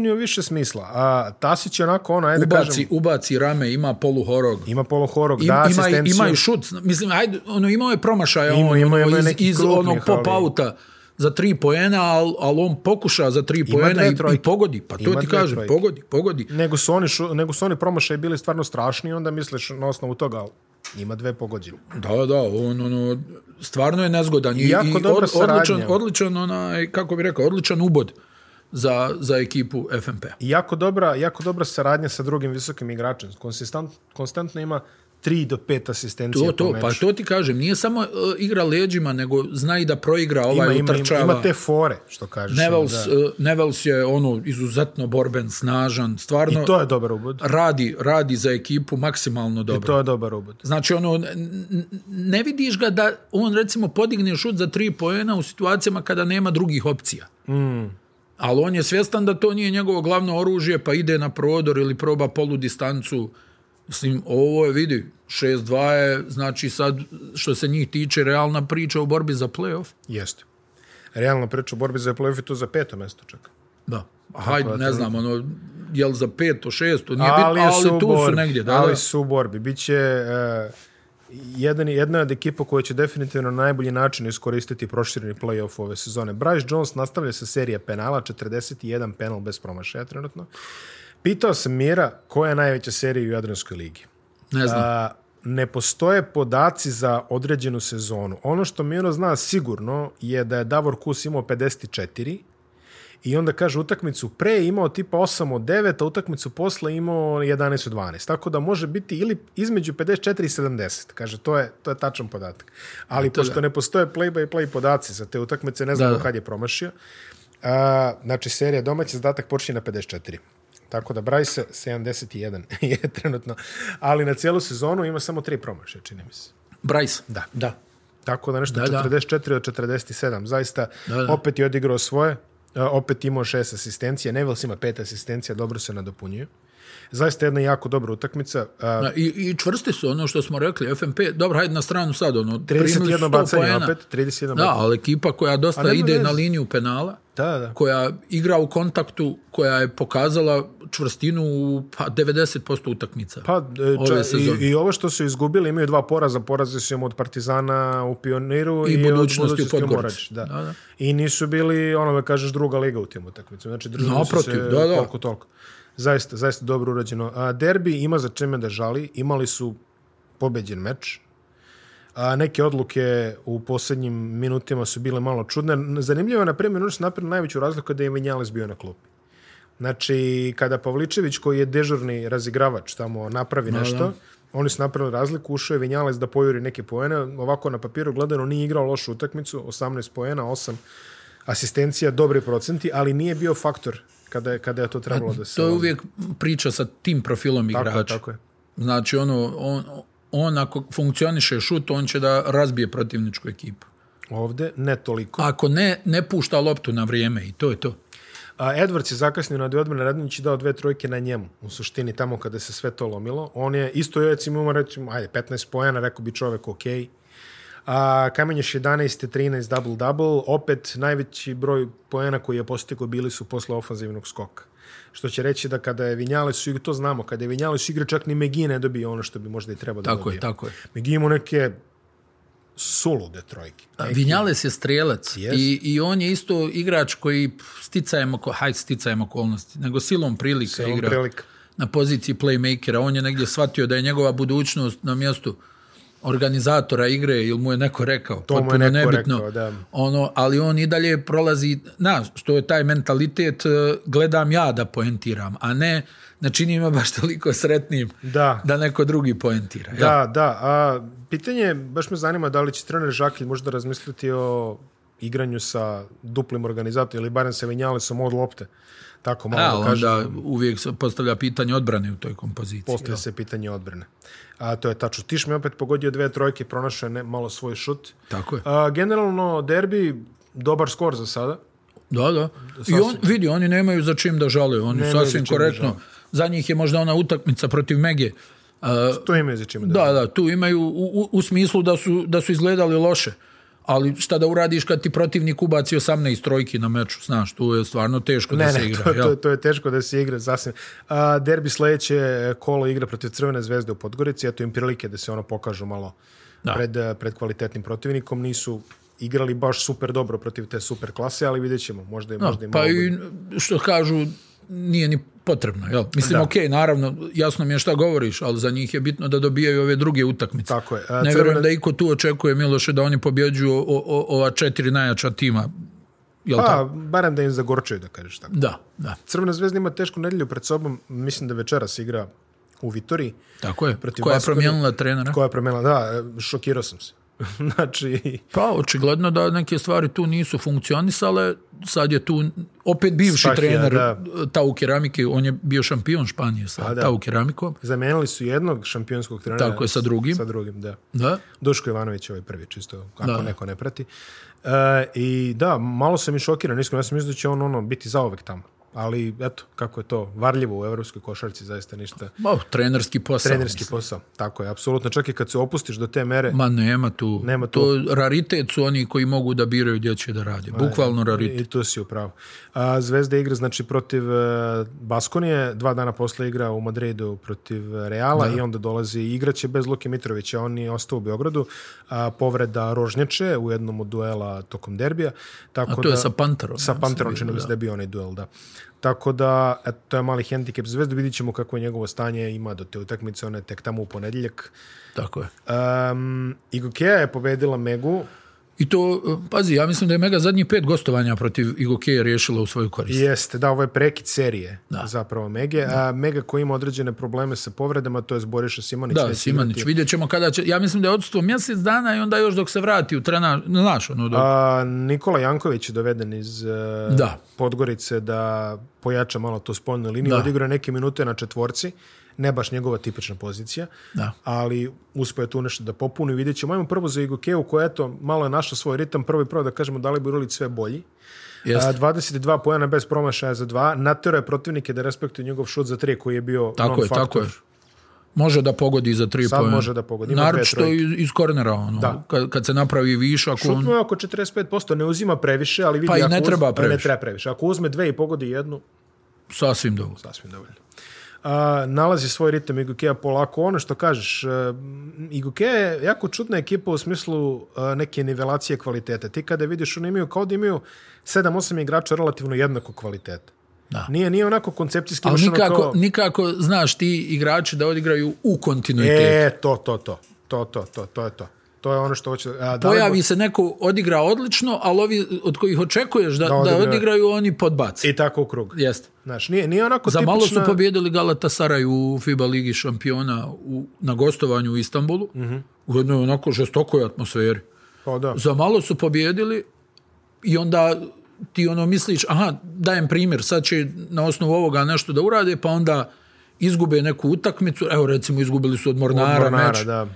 [SPEAKER 1] je u više smisla. A Tasić je onako ono, ajde
[SPEAKER 2] ubaci, kažem... Ubaci rame, ima poluhorog. Ima
[SPEAKER 1] poluhorog, da, ima,
[SPEAKER 2] asistenciju. Ima i šut. Mislim, ajde, ono, imao je promašaja ima, ono, iz, onog pop-auta za tri poena, ali al on pokuša za tri poena i, i, pogodi. Pa to ti kažem, pogodi, pogodi.
[SPEAKER 1] Nego su, oni nego oni promašaj bili stvarno strašni i onda misliš na osnovu toga, ima dve pogođene.
[SPEAKER 2] Da, da, on ono, stvarno je nezgodan i, i jako i odličan, odličan onaj, kako bih rekao, odličan ubod za, za ekipu FNP.
[SPEAKER 1] Jako dobra, jako dobra saradnja sa drugim visokim igračem. konstantno ima tri do pet asistencija to,
[SPEAKER 2] to, Pa to ti kažem, nije samo e, igra leđima, nego zna i da proigra ovaj ima, utrčava. Ima, ima
[SPEAKER 1] te fore, što kažeš.
[SPEAKER 2] Nevels, e, Nevels je ono izuzetno borben, snažan, stvarno...
[SPEAKER 1] I to je dobar
[SPEAKER 2] Radi, radi za ekipu maksimalno dobro. I
[SPEAKER 1] to je dobar ubud.
[SPEAKER 2] Znači, ono, ne vidiš ga da on, recimo, podigne šut za tri poena u situacijama kada nema drugih opcija.
[SPEAKER 1] Mm.
[SPEAKER 2] Ali on je svjestan da to nije njegovo glavno oružje, pa ide na prodor ili proba polu distancu Mislim, ovo je, vidi, 6-2 je, znači sad, što se njih tiče, realna priča u borbi za playoff.
[SPEAKER 1] Jeste. Realna priča u borbi za playoff je to za peto mesto čak.
[SPEAKER 2] Da. Hajde, ne znam, ono, jel za peto, šesto, nije
[SPEAKER 1] ali,
[SPEAKER 2] ali tu su negdje. ali
[SPEAKER 1] su u borbi. Biće eh, jedna od ekipa koja će definitivno na najbolji način iskoristiti prošireni playoff ove sezone. Bryce Jones nastavlja sa serije penala, 41 penal bez promašaja trenutno. Pitao sam Mira koja je najveća serija u Jadranskoj ligi.
[SPEAKER 2] Ne
[SPEAKER 1] znam. ne postoje podaci za određenu sezonu. Ono što Miro zna sigurno je da je Davor Kus imao 54 i onda kaže utakmicu pre imao tipa 8 od 9, a utakmicu posle imao 11 od 12. Tako da može biti ili između 54 i 70. Kaže, to je, to je tačan podatak. Ali e, pošto ne postoje play-by-play podaci za te utakmice, ne znamo kad je promašio. A, znači, serija domaća zadatak počinje na 54. Tako da Bryce 71 je trenutno. Ali na cijelu sezonu ima samo tri promaše, čini mi se.
[SPEAKER 2] Brajs?
[SPEAKER 1] Da. Da. Tako da nešto da, 44 da. od 47. Zaista da, opet je odigrao svoje. E, opet imao šest asistencija. Nevels ima pet asistencija. Dobro se nadopunjuje. Zaista jedna jako dobra utakmica.
[SPEAKER 2] Da, i, I čvrsti su ono što smo rekli. FMP, dobro, hajde na stranu sad. Ono, 31 bacanje
[SPEAKER 1] opet. 31
[SPEAKER 2] da, ali ekipa koja dosta ide vez. na liniju penala
[SPEAKER 1] da, da.
[SPEAKER 2] koja igra u kontaktu, koja je pokazala čvrstinu u pa, 90% utakmica.
[SPEAKER 1] Pa, e, i, i, ovo što su izgubili, imaju dva poraza, poraze su im od Partizana u Pioniru i,
[SPEAKER 2] i budućnosti
[SPEAKER 1] u da. Da, I nisu bili, ono da kažeš, druga liga u tim utakmicama. Znači, držali no, su se toliko. Zaista, zaista dobro urađeno. A derbi ima za čime da žali, imali su pobeđen meč, a neke odluke u posljednjim minutima su bile malo čudne. Zanimljivo je, na primjer, ono napravio najveću razliku da je Vinjales bio na klupi. Znači, kada Pavličević, koji je dežurni razigravač, tamo napravi nešto, oni su napravili razliku, ušao je Vinjales da pojuri neke poene, ovako na papiru gledano nije igrao lošu utakmicu, 18 poena, 8 asistencija, dobri procenti, ali nije bio faktor kada je, kada je to trebalo e, da se...
[SPEAKER 2] To je uvijek priča sa tim profilom igrača. Tako tako je. Znači, ono, on, on ako funkcioniše šut, on će da razbije protivničku ekipu.
[SPEAKER 1] Ovde ne toliko.
[SPEAKER 2] Ako ne, ne pušta loptu na vrijeme i to je to.
[SPEAKER 1] A Edwards je zakasnio na dvije odmene, je dao dve trojke na njemu, u suštini tamo kada se sve to lomilo. On je isto recimo imao, recimo, ajde, 15 pojena, rekao bi čovek ok. A, Kamenješ 11, 13, double-double, opet najveći broj pojena koji je postigo bili su posle ofanzivnog skoka što će reći da kada je Vinjales su to znamo, kada je Vinjales u igre, čak ni Megine ne dobije ono što bi možda i trebao da tako
[SPEAKER 2] dobije. Tako je,
[SPEAKER 1] tako je. ima neke solo trojke.
[SPEAKER 2] Neki... Vinjales je strelac i, i on je isto igrač koji sticajem, haj sticajem okolnosti, nego silom prilika silom igra prilika. na poziciji playmakera. On je negdje shvatio da je njegova budućnost na mjestu organizatora igre ili mu je neko rekao,
[SPEAKER 1] to je neko nebitno. Rekao,
[SPEAKER 2] Ono, ali on i dalje prolazi, na, što je taj mentalitet, e, gledam ja da poentiram, a ne ne čini baš toliko sretnim
[SPEAKER 1] da,
[SPEAKER 2] da neko drugi poentira.
[SPEAKER 1] Da, ja. da. A, pitanje, baš me zanima da li će trener Žakilj možda razmisliti o igranju sa duplim organizatorom ili barem sa mod lopte tako malo da
[SPEAKER 2] uvijek se postavlja pitanje odbrane u toj kompoziciji. Postavlja
[SPEAKER 1] se pitanje odbrane. A to je tačno. Tiš mi opet pogodio dve trojke, pronašao je malo svoj šut.
[SPEAKER 2] Tako je.
[SPEAKER 1] generalno, derbi, dobar skor za sada.
[SPEAKER 2] Da, da. I on, vidi, oni nemaju za čim da žale. Oni su sasvim korektno. Za njih je možda ona utakmica protiv Mege.
[SPEAKER 1] tu imaju za čim
[SPEAKER 2] da, da Da, tu imaju u, smislu da su izgledali loše ali šta da uradiš kad ti protivnik ubaci 18 trojki na meču, znaš, tu je stvarno teško ne, da se
[SPEAKER 1] ne,
[SPEAKER 2] igra.
[SPEAKER 1] To, to, je teško da se igra, zasvim. derbi sledeće kolo igra protiv Crvene zvezde u Podgorici, eto im prilike da se ono pokažu malo pred, pred kvalitetnim protivnikom, nisu igrali baš super dobro protiv te super klase, ali vidjet ćemo, možda pa i možda pa i,
[SPEAKER 2] što kažu, nije ni potrebno. Jel? Mislim, da. ok, naravno, jasno mi je šta govoriš, ali za njih je bitno da dobijaju ove druge utakmice.
[SPEAKER 1] Tako je.
[SPEAKER 2] E, ne vjerujem da iko tu očekuje, Miloše, da oni pobjeđuju ova četiri najjača tima. Jel
[SPEAKER 1] pa, barem da
[SPEAKER 2] im
[SPEAKER 1] zagorčaju, da kažeš tako.
[SPEAKER 2] Da, da.
[SPEAKER 1] Crvena zvezda ima tešku nedjelju pred sobom, mislim da večeras igra u Vitoriji.
[SPEAKER 2] Tako je, koja je promijenila trenera.
[SPEAKER 1] Koja
[SPEAKER 2] je
[SPEAKER 1] promijenila, da, šokirao sam se. znači...
[SPEAKER 2] Pa, očigledno da neke stvari tu nisu funkcionisale, sad je tu opet bivši trener da. u Keramike, on je bio šampion Španije sa pa, da. u Keramikom.
[SPEAKER 1] Zamenili su jednog šampionskog trenera.
[SPEAKER 2] Tako je, sa drugim.
[SPEAKER 1] Sa drugim, da.
[SPEAKER 2] da.
[SPEAKER 1] Duško Ivanović je ovaj prvi, čisto, ako da. neko ne prati. E, I da, malo sam i šokiran, iskreno, ja sam da će on ono, biti zaovek tamo ali eto, kako je to varljivo u evropskoj košarci, zaista ništa.
[SPEAKER 2] Ma, trenerski posao.
[SPEAKER 1] Trenerski posao, tako je, apsolutno. Čak i kad se opustiš do te mere...
[SPEAKER 2] Ma nema tu. tu. To raritet su oni koji mogu da biraju gdje će da rade. Bukvalno raritet. I,
[SPEAKER 1] tu si upravo. A, Zvezda igra znači protiv e, Baskonije, dva dana posle igra u Madridu protiv e, Reala i onda dolazi igraće bez Luke Mitrovića, on je ostao u Beogradu. A, povreda Rožnjače u jednom od duela tokom derbija.
[SPEAKER 2] Tako A to da,
[SPEAKER 1] je
[SPEAKER 2] sa pantarom
[SPEAKER 1] Sa Pantarom, da je bio onaj duel, da. Tako da, eto, to je mali hendikep zvezdu, vidit ćemo kako je njegovo stanje ima do te utakmice, ona je tek tamo u ponedjeljak.
[SPEAKER 2] Tako je.
[SPEAKER 1] Um, Igokea je pobedila Megu,
[SPEAKER 2] i to, e, pazi, ja mislim da je Mega zadnjih pet gostovanja protiv Keja riješila u svoju korist.
[SPEAKER 1] Jeste, da, ovo je prekid serije da. zapravo Mege. A Mega koji ima određene probleme sa povredama, to je Boriša Simonić.
[SPEAKER 2] Da, Simonić, vidjet ćemo kada će, ja mislim da je odstup mjesec dana i onda još dok se vrati u trena, znaš, ono dok... A,
[SPEAKER 1] Nikola Janković je doveden iz e, da. Podgorice da pojača malo to spoljnu liniju, odigra neke minute na četvorci ne baš njegova tipična pozicija,
[SPEAKER 2] da.
[SPEAKER 1] ali uspio je tu nešto da popuni. Vidjet ćemo, ajmo prvo za Igokeu koja eto, malo je našla svoj ritam, prvo i prvo da kažemo da li bi Rulić sve bolji. Jeste. A, 22 pojena bez promašaja za dva, Natero je protivnike da respektuje njegov šut za tri koji je bio tako je, tako je.
[SPEAKER 2] Može da pogodi za tri pojena. Sad
[SPEAKER 1] može da pogodi.
[SPEAKER 2] iz kornera. Ono, Kad, kad, se napravi višak. Šutno je on...
[SPEAKER 1] oko 45%, ne uzima previše, ali vidi
[SPEAKER 2] pa i ne, treba previše.
[SPEAKER 1] ne treba previše. Ako uzme dve i pogodi jednu,
[SPEAKER 2] Sasvim dovoljno.
[SPEAKER 1] Sasvim dovoljno nalazi svoj ritam Igokea polako. Ono što kažeš, e, Igokea je jako čudna ekipa u smislu e, neke nivelacije kvalitete. Ti kada vidiš, oni imaju kao da imaju 7-8 igrača relativno jednako kvaliteta. Da. Nije, nije onako koncepcijski
[SPEAKER 2] Ali ono nikako, nikako, znaš, ti igrači da odigraju u kontinuitetu. E,
[SPEAKER 1] to, to, to. To, to, to, to je to. To je ono što
[SPEAKER 2] hoće... Pojavi se neko, odigra odlično, ali ovi od kojih očekuješ da, da, odigraju, oni podbaci.
[SPEAKER 1] I tako u krug. Jeste. Znaš, nije, nije
[SPEAKER 2] onako
[SPEAKER 1] Za
[SPEAKER 2] malo su pobjedili Galatasaraj u FIBA ligi šampiona u, na gostovanju u Istanbulu. Uh U jednoj onako žestokoj atmosferi. Pa da. Za malo su pobjedili i onda ti ono misliš, aha, dajem primjer, sad će na osnovu ovoga nešto da urade, pa onda izgube neku utakmicu, evo recimo izgubili su od Mornara, Mornara meč. Da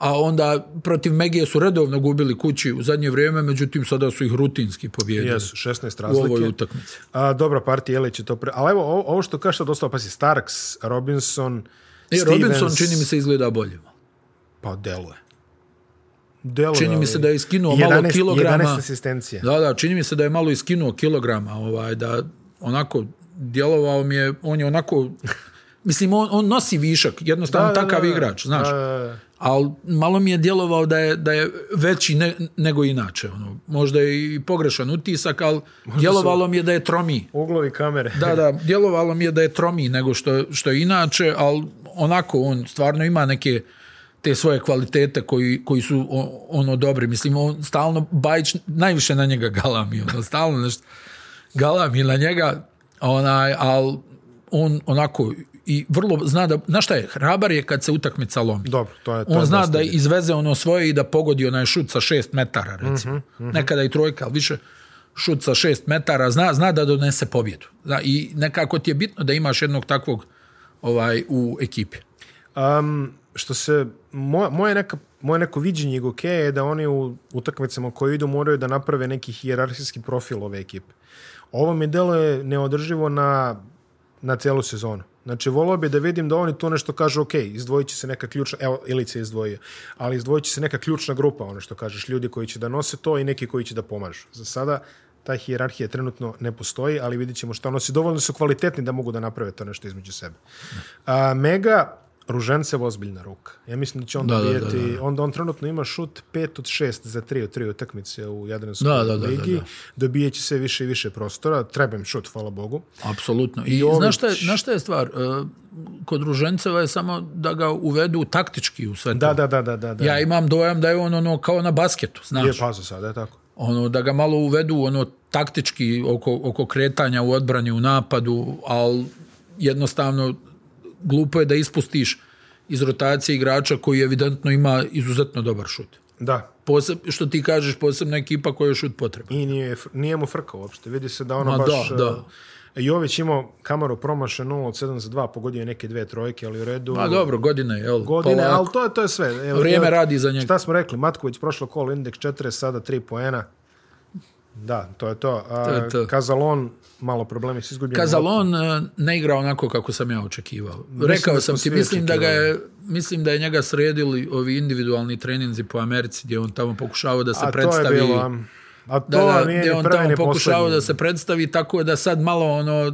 [SPEAKER 2] a onda protiv Megije su redovno gubili kući u zadnje vrijeme, međutim sada su ih rutinski pobjedili. Jesu, 16
[SPEAKER 1] razlike. U ovoj utakmici. A, dobra partija, je to pre... Ali evo, ovo što kaže sad dosta opasi, Starks, Robinson,
[SPEAKER 2] e, Stevens... Robinson čini mi se izgleda bolje
[SPEAKER 1] Pa deluje.
[SPEAKER 2] Delo, čini mi se da je iskinuo 11, malo kilograma.
[SPEAKER 1] 11 asistencija.
[SPEAKER 2] Da, da, čini mi se da je malo iskinuo kilograma, ovaj, da onako djelovao mi je, on je onako, mislim, on, nosi višak, jednostavno takav igrač, znaš ali malo mi je djelovao da je, da je veći nego inače. Ono. Možda je i pogrešan utisak, ali djelovalo mi je da je tromi.
[SPEAKER 1] Uglovi kamere.
[SPEAKER 2] da, da, djelovalo mi je da je tromi nego što, što je inače, ali onako, on stvarno ima neke te svoje kvalitete koji, koji su ono dobri. Mislim, on stalno, Bajić najviše na njega galami, ono, stalno nešto galami na njega, onaj, ali on onako i vrlo zna da, znaš šta je, hrabar je kad se utakmica lomi.
[SPEAKER 1] Dobro, to je, to
[SPEAKER 2] on zna da izveze ono svoje i da pogodi onaj šut sa šest metara, recimo. Mhm, mhm. Nekada i trojka, ali više šut sa šest metara, zna, zna da donese pobjedu. Zna, I nekako ti je bitno da imaš jednog takvog ovaj u ekipi.
[SPEAKER 1] Um, što se, moja, neka moje neko viđenje i je da oni u utakmicama koje idu moraju da naprave neki hijerarhijski profil ove ekipe. Ovo mi je neodrživo na na cijelu sezonu. Znači, volao bi da vidim da oni tu nešto kažu, ok, izdvojit će se neka ključna, evo, Ilica je izdvojio, ali izdvojit će se neka ključna grupa, ono što kažeš, ljudi koji će da nose to i neki koji će da pomažu. Za sada ta hijerarhija trenutno ne postoji, ali vidit ćemo šta nosi. Dovoljno su kvalitetni da mogu da naprave to nešto između sebe. Mega, je ozbiljna ruka. Ja mislim da će on da, dobijeti, da, da, onda on trenutno ima šut 5 od 6 za 3 od 3 utakmice u Jadranskoj ligi. Dobijet će sve više i više prostora. Treba im šut, hvala Bogu.
[SPEAKER 2] Apsolutno. I, I znaš, šta je, znaš šta je stvar? E, kod Ruženceva je samo da ga uvedu taktički u sve
[SPEAKER 1] to. Da, da, da, da,
[SPEAKER 2] Ja imam dojam da je on ono kao na basketu, znaš.
[SPEAKER 1] Je pazo sad,
[SPEAKER 2] je
[SPEAKER 1] tako.
[SPEAKER 2] Ono, da ga malo uvedu ono taktički oko, oko kretanja u odbrani, u napadu, ali jednostavno glupo je da ispustiš iz rotacije igrača koji evidentno ima izuzetno dobar šut.
[SPEAKER 1] Da.
[SPEAKER 2] Poseb, što ti kažeš, posebna ekipa koja je šut potreba.
[SPEAKER 1] I nije, nije mu frka uopšte. Vidi se da ono Ma baš... Da, e, da. Jović imao kamaru promašen 0 od 7 za 2, pogodio je neke dve trojke, ali u redu.
[SPEAKER 2] Pa dobro, godine, jel?
[SPEAKER 1] Godine, ali to je, to je sve. Jel,
[SPEAKER 2] Vrijeme radi za njega.
[SPEAKER 1] Šta smo rekli, Matković prošlo kolo, indeks 4, sada 3 poena. Da, to je to. Kazalon, malo problemi s izgubljenim
[SPEAKER 2] Kazalon eh, ne igra onako kako sam ja očekivao. Rekao sam ti, mislim da, ga je, mislim da je njega sredili ovi individualni treninzi po Americi gdje on tamo pokušavao da se a predstavi. To je
[SPEAKER 1] a
[SPEAKER 2] to
[SPEAKER 1] da, da,
[SPEAKER 2] on
[SPEAKER 1] tamo
[SPEAKER 2] pokušavao da se predstavi tako da sad malo ono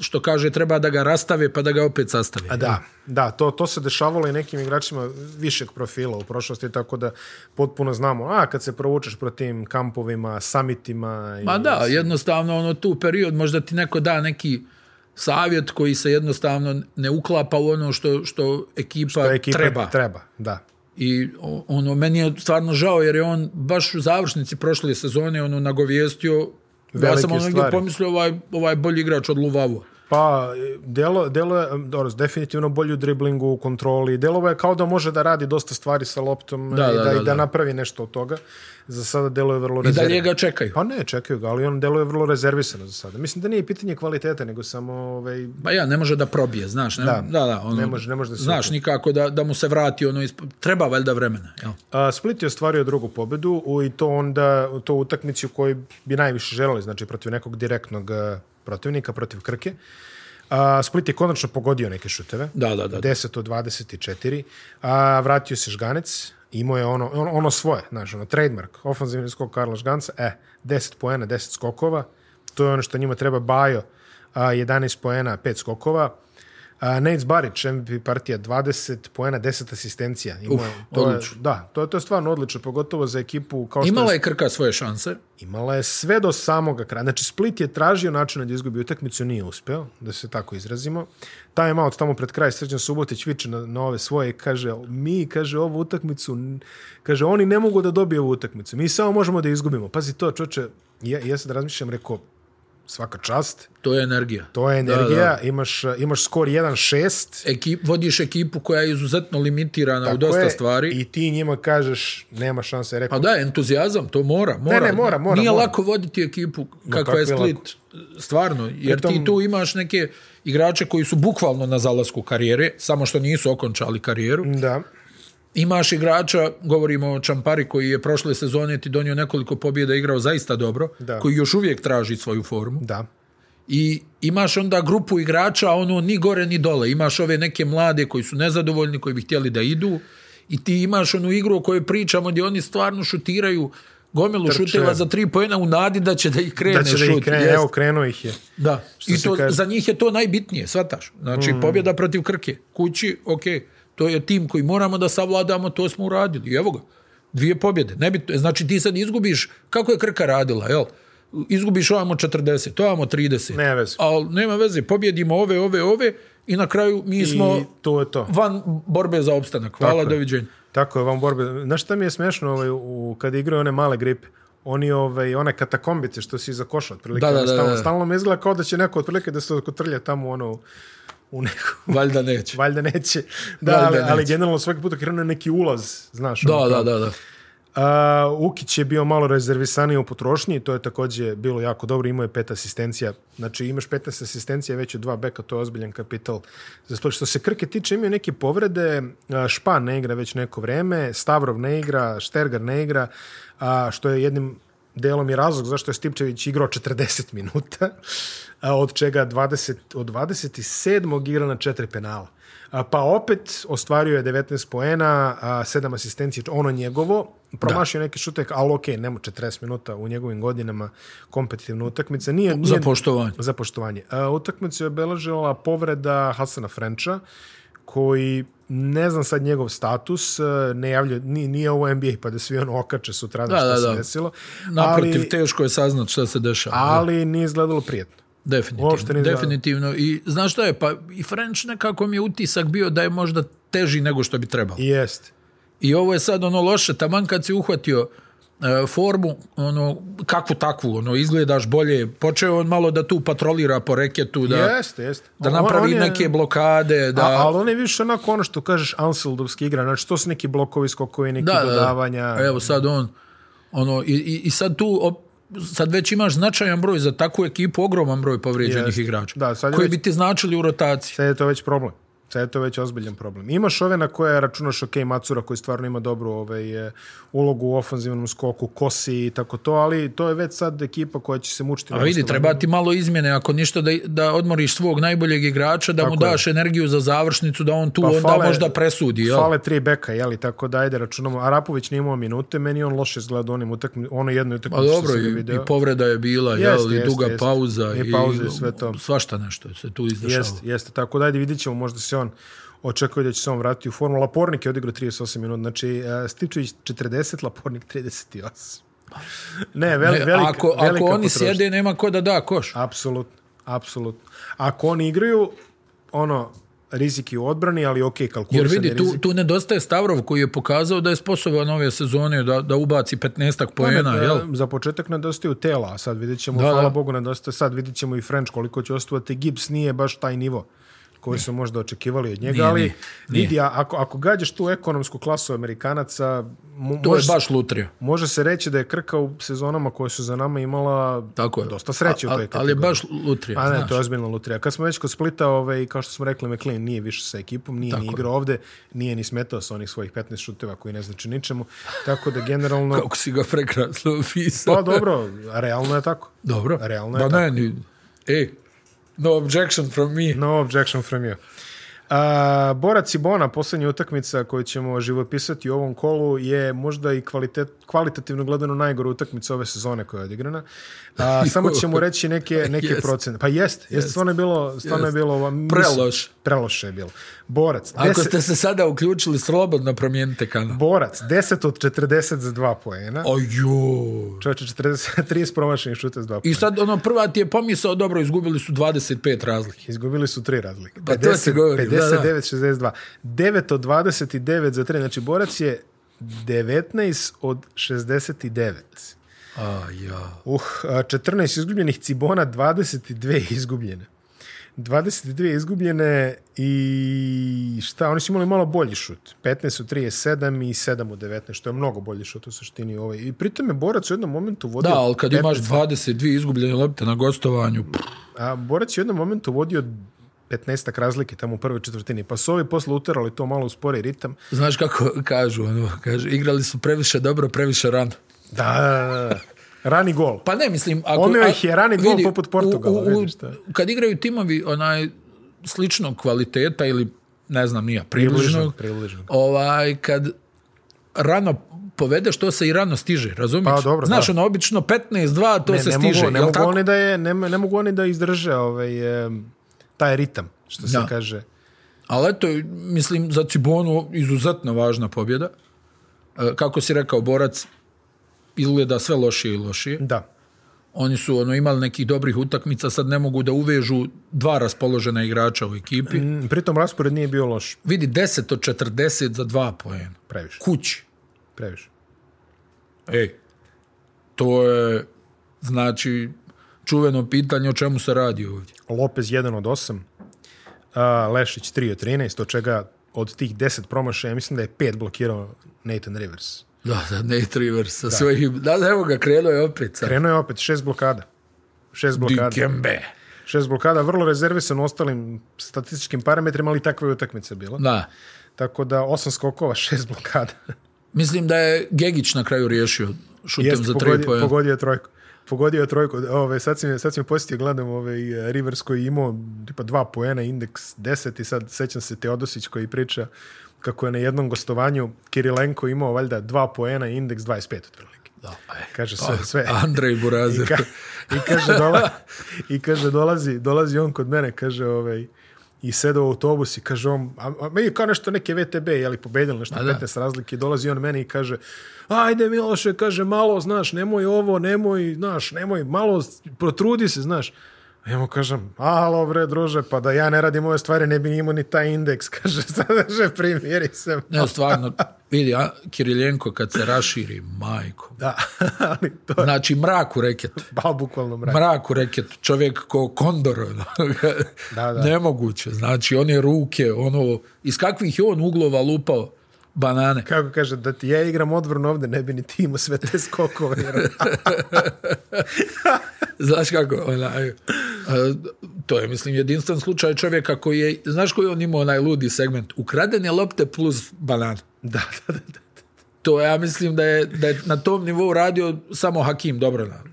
[SPEAKER 2] što kaže, treba da ga rastave pa da ga opet sastave. A
[SPEAKER 1] da, da to, to se dešavalo i nekim igračima višeg profila u prošlosti, tako da potpuno znamo, a kad se provučeš pro tim kampovima, samitima...
[SPEAKER 2] I... Ma da, jednostavno ono tu period, možda ti neko da neki savjet koji se jednostavno ne uklapa u ono što, što ekipa, treba.
[SPEAKER 1] treba. da.
[SPEAKER 2] I ono, meni je stvarno žao jer je on baš u završnici prošle sezone ono nagovijestio Velike ja sam ono pomislio ovaj, ovaj bolji igrač od luvavu
[SPEAKER 1] pa, e, delo, delo je, definitivno bolji u driblingu, u kontroli. Delovo je kao da može da radi dosta stvari sa loptom e, i, da, da, napravi nešto od toga. Za sada delo je vrlo rezervisano.
[SPEAKER 2] I ga čekaju.
[SPEAKER 1] Pa ne, čekaju ga, ali on delo je vrlo rezervisano za sada. Mislim da nije pitanje kvalitete, nego samo... Ovaj...
[SPEAKER 2] Pa ja, ne može da probije, znaš. Ne, da, da, ono,
[SPEAKER 1] ne može, ne može
[SPEAKER 2] da se Znaš, nikako da, da mu se vrati, ono, treba valjda vremena.
[SPEAKER 1] Split je ostvario drugu pobedu i to onda, to utakmici u kojoj bi najviše želeli, znači protiv nekog direktnog e, protivnika protiv Krke. A, Split je konačno pogodio neke šuteve.
[SPEAKER 2] Da, da, da.
[SPEAKER 1] 10 od 24. A, vratio se Žganec, imao je ono, ono, ono svoje, znaš, ono, trademark, ofenzivni skok Karla Žganca, e, 10 poena, 10 skokova, to je ono što njima treba Bajo, 11 poena, 5 skokova, Uh, Nates Barić, MVP partija, 20 poena, 10 asistencija.
[SPEAKER 2] Ima, Uf,
[SPEAKER 1] to
[SPEAKER 2] odlično.
[SPEAKER 1] Je, da, to, je stvarno odlično, pogotovo za ekipu
[SPEAKER 2] kao što... Imala je Krka svoje šanse.
[SPEAKER 1] Imala je sve do samoga kraja. Znači, Split je tražio način da izgubi utakmicu, nije uspeo, da se tako izrazimo. je malo tamo pred kraj Srđan Subotić viče na, na ove svoje i kaže, mi, kaže, ovu utakmicu, kaže, oni ne mogu da dobiju ovu utakmicu, mi samo možemo da izgubimo. Pazi to, čoče, ja, ja sad razmišljam, rekao, svaka čast.
[SPEAKER 2] To je energija.
[SPEAKER 1] To je energija, Imaš, uh, imaš skor 1
[SPEAKER 2] vodiš ekipu koja je izuzetno limitirana u dosta stvari.
[SPEAKER 1] I ti njima kažeš nema šanse. Rekao. Pa
[SPEAKER 2] da, entuzijazam, to mora. mora.
[SPEAKER 1] Ne, mora, mora.
[SPEAKER 2] Nije lako voditi ekipu kakva je Split. Stvarno, jer ti tu imaš neke igrače koji su bukvalno na zalasku karijere, samo što nisu okončali karijeru.
[SPEAKER 1] Da.
[SPEAKER 2] Imaš igrača, govorimo o Čampari koji je prošle sezone ti donio nekoliko pobjeda, igrao zaista dobro, koji još uvijek traži svoju formu.
[SPEAKER 1] Da.
[SPEAKER 2] I imaš onda grupu igrača, ono ni gore ni dole. Imaš ove neke mlade koji su nezadovoljni, koji bi htjeli da idu i ti imaš onu igru o kojoj pričamo gdje oni stvarno šutiraju gomilu Trče. šuteva za tri pojena u nadi da će da ih krene da će
[SPEAKER 1] ih evo krenuo ih je.
[SPEAKER 2] Da, i to, za njih je to najbitnije, svataš Znači, mm. pobjeda protiv Krke, kući, okej to je tim koji moramo da savladamo, to smo uradili. I Evo ga, dvije pobjede. Ne znači ti sad izgubiš, kako je Krka radila, jel? Izgubiš ovamo 40, ovamo 30. Nema veze. Ali nema veze, pobjedimo ove, ove, ove i na kraju mi smo to je to. van borbe za opstanak. Hvala,
[SPEAKER 1] Tako
[SPEAKER 2] doviđenja.
[SPEAKER 1] Tako je, van borbe. Znaš šta mi je smješno ovaj, u, kada igraju one male gripe? oni ove, ovaj, one katakombice što si iza koša otprilike, ono, stalno, stalno izgleda kao da će neko otprilike da se kotrlja tamo ono u neku...
[SPEAKER 2] Valjda neće.
[SPEAKER 1] Valjda neće. Da, ali, generalno svaki put krenuo neki ulaz, znaš.
[SPEAKER 2] Ono da, da, da, da.
[SPEAKER 1] Ukić je bio malo rezervisaniji u potrošnji, to je također bilo jako dobro, imao je pet asistencija. Znači imaš 15 asistencija, već je dva beka, to je ozbiljan kapital. Zato što se Krke tiče, imaju neke povrede, Špan ne igra već neko vreme, Stavrov ne igra, Štergar ne igra, a, što je jednim delom i razlog zašto je Stipčević igrao 40 minuta od čega 20, od 27. igra na četiri penala. Pa opet ostvario je 19 poena, sedam asistencije, ono njegovo, promašio da. neki šutek, ali ok, nema 40 minuta u njegovim godinama kompetitivna utakmica. Nije, nije, za
[SPEAKER 2] poštovanje.
[SPEAKER 1] Za poštovanje. Utakmicu je obelažila povreda Hasana Frenča, koji ne znam sad njegov status, ne javlja, nije, nije ovo NBA pa da svi ono okače sutra da, se desilo.
[SPEAKER 2] Naprotiv, ali, teško je saznat šta se dešava.
[SPEAKER 1] Ali nije izgledalo prijetno.
[SPEAKER 2] Definitivno, definitivno. I znaš što je, pa i French nekako mi je utisak bio da je možda teži nego što bi trebalo.
[SPEAKER 1] Jest.
[SPEAKER 2] I ovo je sad ono loše, taman kad si uhvatio e, formu, ono, kakvu takvu, ono, izgledaš bolje, počeo on malo da tu patrolira po reketu, da, jest, da napravi neke blokade. Da...
[SPEAKER 1] ali on je više onako ono što kažeš Anseldovski igra, znači to su neki blokovi, skokovi, neki dodavanja.
[SPEAKER 2] Da, evo sad on, ono, i, i sad tu sad već imaš značajan broj za takvu ekipu, ogroman broj povrijeđenih igrača da, koji bi ti značili u rotaciji.
[SPEAKER 1] Sad je to već problem. Sada je to već ozbiljan problem. Imaš ove na koje računaš, ok, Macura koji stvarno ima dobru ovaj, e, ulogu u ofenzivnom skoku, kosi i tako to, ali to je već sad ekipa koja će se mučiti. A
[SPEAKER 2] vidi, treba ti malo izmjene, ako ništa da, da odmoriš svog najboljeg igrača, da mu daš energiju za završnicu, da on tu pa onda možda presudi. Jel? Fale
[SPEAKER 1] tri beka, jeli, tako da ajde računamo. Arapović nije imao minute, meni on loše izgleda onim ono jedno pa utakmicu. dobro, i,
[SPEAKER 2] i, povreda je bila, jel,
[SPEAKER 1] i duga
[SPEAKER 2] pauza,
[SPEAKER 1] i, i sve to. svašta nešto
[SPEAKER 2] se tu izdešava.
[SPEAKER 1] Jeste, tako da ajde vidit ćemo, možda se on očekuje da će se on vratiti u formu. Lapornik je odigrao 38 minuta, znači e, Stičević 40, Lapornik 38.
[SPEAKER 2] Ne, veli, ako, ako oni sjede, nema ko da da koš.
[SPEAKER 1] Apsolutno, apsolutno. Ako oni igraju, ono, rizik u odbrani, ali ok, kalkulisan Jer vidi,
[SPEAKER 2] tu, tu nedostaje Stavrov koji je pokazao da je sposoban ove sezone da, da ubaci 15 pojena, jel?
[SPEAKER 1] Za početak nedostaju tela, sad vidit ćemo, hvala Bogu, nedostaje, sad vidit ćemo i French koliko će ostavati, Gibbs nije baš taj nivo koji su možda očekivali od njega, ali vidi, ako, ako gađaš tu ekonomsku klasu Amerikanaca,
[SPEAKER 2] je baš lutrio.
[SPEAKER 1] Može se reći da je Krka u sezonama koje su za nama imala Tako dosta sreće u toj kategoriji.
[SPEAKER 2] Ali je baš lutrija. A ne,
[SPEAKER 1] to je ozbiljno lutrija. Kad smo već kod Splita, i ovaj, kao što smo rekli, McLean nije više sa ekipom, nije ni igrao ovde, nije ni smetao sa onih svojih 15 šuteva koji ne znači ničemu. Tako da generalno...
[SPEAKER 2] Kako si ga prekrasno pa opisao.
[SPEAKER 1] Pa dobro, realno je tako.
[SPEAKER 2] Dobro. Realno je Ne, E, No objection from me.
[SPEAKER 1] No objection from you. A, Bora Cibona, posljednja utakmica koju ćemo živopisati u ovom kolu je možda i kvalitet, kvalitativno gledano najgora utakmica ove sezone koja je odigrana. samo ćemo reći neke, neke yes. procene. Pa jest, jest, yes. stvarno je bilo... Stvarno yes. je bilo Preloš. Preloše je bilo. Borac.
[SPEAKER 2] Ako ste se sada uključili, slobodno promijenite kanal.
[SPEAKER 1] Borac, 10 od 40 za 2 poena. Ojo.
[SPEAKER 2] Čovječe,
[SPEAKER 1] 43 promašenih šuta za 2 poena.
[SPEAKER 2] I sad ono, prva ti je pomisao, dobro, izgubili su 25 razlike.
[SPEAKER 1] Izgubili su 3 razlike.
[SPEAKER 2] Pa 50, to se govori. 50
[SPEAKER 1] 9 od 29 za 3. Znači, borac je 19 od 69.
[SPEAKER 2] A, ja.
[SPEAKER 1] Uh, 14 izgubljenih Cibona, 22 izgubljene. 22 izgubljene i šta, oni su imali malo bolji šut. 15 od 37 i 7 od 19, što je mnogo bolji šut u suštini. Ovaj. I pritom je Borac u jednom momentu vodio...
[SPEAKER 2] Da, ali kad 15... imaš 22 izgubljene lopte na gostovanju...
[SPEAKER 1] A Borac je u jednom momentu vodio 15 razlike tamo u prvoj četvrtini. Pa su ovi posle uterali to malo u spori ritam.
[SPEAKER 2] Znaš kako kažu, ono, kažu, igrali su previše dobro, previše rano.
[SPEAKER 1] Da, Rani gol.
[SPEAKER 2] Pa ne, mislim...
[SPEAKER 1] Ako, Omeo ih je rani gol poput Portugala. U, u,
[SPEAKER 2] kad igraju timovi onaj sličnog kvaliteta ili ne znam nija, približnog, Ovaj, kad rano povedeš, to se i rano stiže, razumiješ? Pa, dobro, Znaš, ono, obično 15-2, to se stiže. Mogu,
[SPEAKER 1] ne, mogu oni da je, ne, mogu oni da izdrže ovaj, taj ritam, što se kaže.
[SPEAKER 2] Ali eto, mislim, za Cibonu izuzetno važna pobjeda. E, kako si rekao, borac izgleda sve lošije i lošije.
[SPEAKER 1] Da.
[SPEAKER 2] Oni su ono imali nekih dobrih utakmica, sad ne mogu da uvežu dva raspoložena igrača u ekipi. Mm,
[SPEAKER 1] pritom raspored nije bio loš.
[SPEAKER 2] Vidi, 10 od 40 za dva poena.
[SPEAKER 1] Previše.
[SPEAKER 2] Kući.
[SPEAKER 1] Previše.
[SPEAKER 2] Ej, to je, znači, čuveno pitanje o čemu se radi ovdje.
[SPEAKER 1] Lopez 1 od 8, uh, Lešić 3 od 13, od čega od tih 10 promašaja, mislim da je 5 blokirao Nathan Rivers.
[SPEAKER 2] Da, da, Nate Rivers sa da. svojim... Da, evo ga, krenuo je opet. Sad.
[SPEAKER 1] Krenuo je opet, šest blokada. Šest blokada.
[SPEAKER 2] Dikembe.
[SPEAKER 1] Šest blokada, vrlo rezervisan ostalim statističkim parametrima, ali takva je utakmica bila.
[SPEAKER 2] Da.
[SPEAKER 1] Tako da, osam skokova, šest blokada.
[SPEAKER 2] Mislim da je Gegić na kraju riješio šutem Jest, za tri pojena.
[SPEAKER 1] Pogodio je trojku pogodio trojku. Ove, sad, si sad posjetio, gledam ove, e, Rivers koji je imao tipa dva poena, indeks 10 i sad sećam se Teodosić koji priča kako je na jednom gostovanju Kirilenko imao valjda dva poena indeks 25 otprilike.
[SPEAKER 2] Da,
[SPEAKER 1] e, kaže pa, sve, sve.
[SPEAKER 2] Andrej Burazir.
[SPEAKER 1] I, kaže, dola, i kaže dolazi, dolazi on kod mene, kaže ovaj, i sedao u autobus i kaže on, a, kao nešto neke VTB, li pobedili nešto a 15 razlike, dolazi on meni i kaže, ajde Miloše, kaže, malo, znaš, nemoj ovo, nemoj, znaš, nemoj, malo, protrudi se, znaš. Ja mu kažem, alo bre druže, pa da ja ne radim ove stvari ne bi imao ni taj indeks, kaže, že primjeri se.
[SPEAKER 2] Ne, stvarno, vidi, a, Kiriljenko kad se raširi, majko.
[SPEAKER 1] Da, ali
[SPEAKER 2] to Znači, mrak u reketu.
[SPEAKER 1] Ba, bukvalno
[SPEAKER 2] mrak. Mrak u čovjek ko kondor, da, da. nemoguće. Znači, je ruke, ono, iz kakvih je on uglova lupao, banane.
[SPEAKER 1] Kako kaže, da ti ja igram odvrno ovdje, ne bi ni ti imao sve te skokove.
[SPEAKER 2] znaš kako, to je, mislim, jedinstven slučaj čovjeka koji je, znaš koji on imao onaj ludi segment, ukradene lopte plus banan.
[SPEAKER 1] Da, da, da.
[SPEAKER 2] To ja mislim da je, na tom nivou radio samo Hakim Dobrona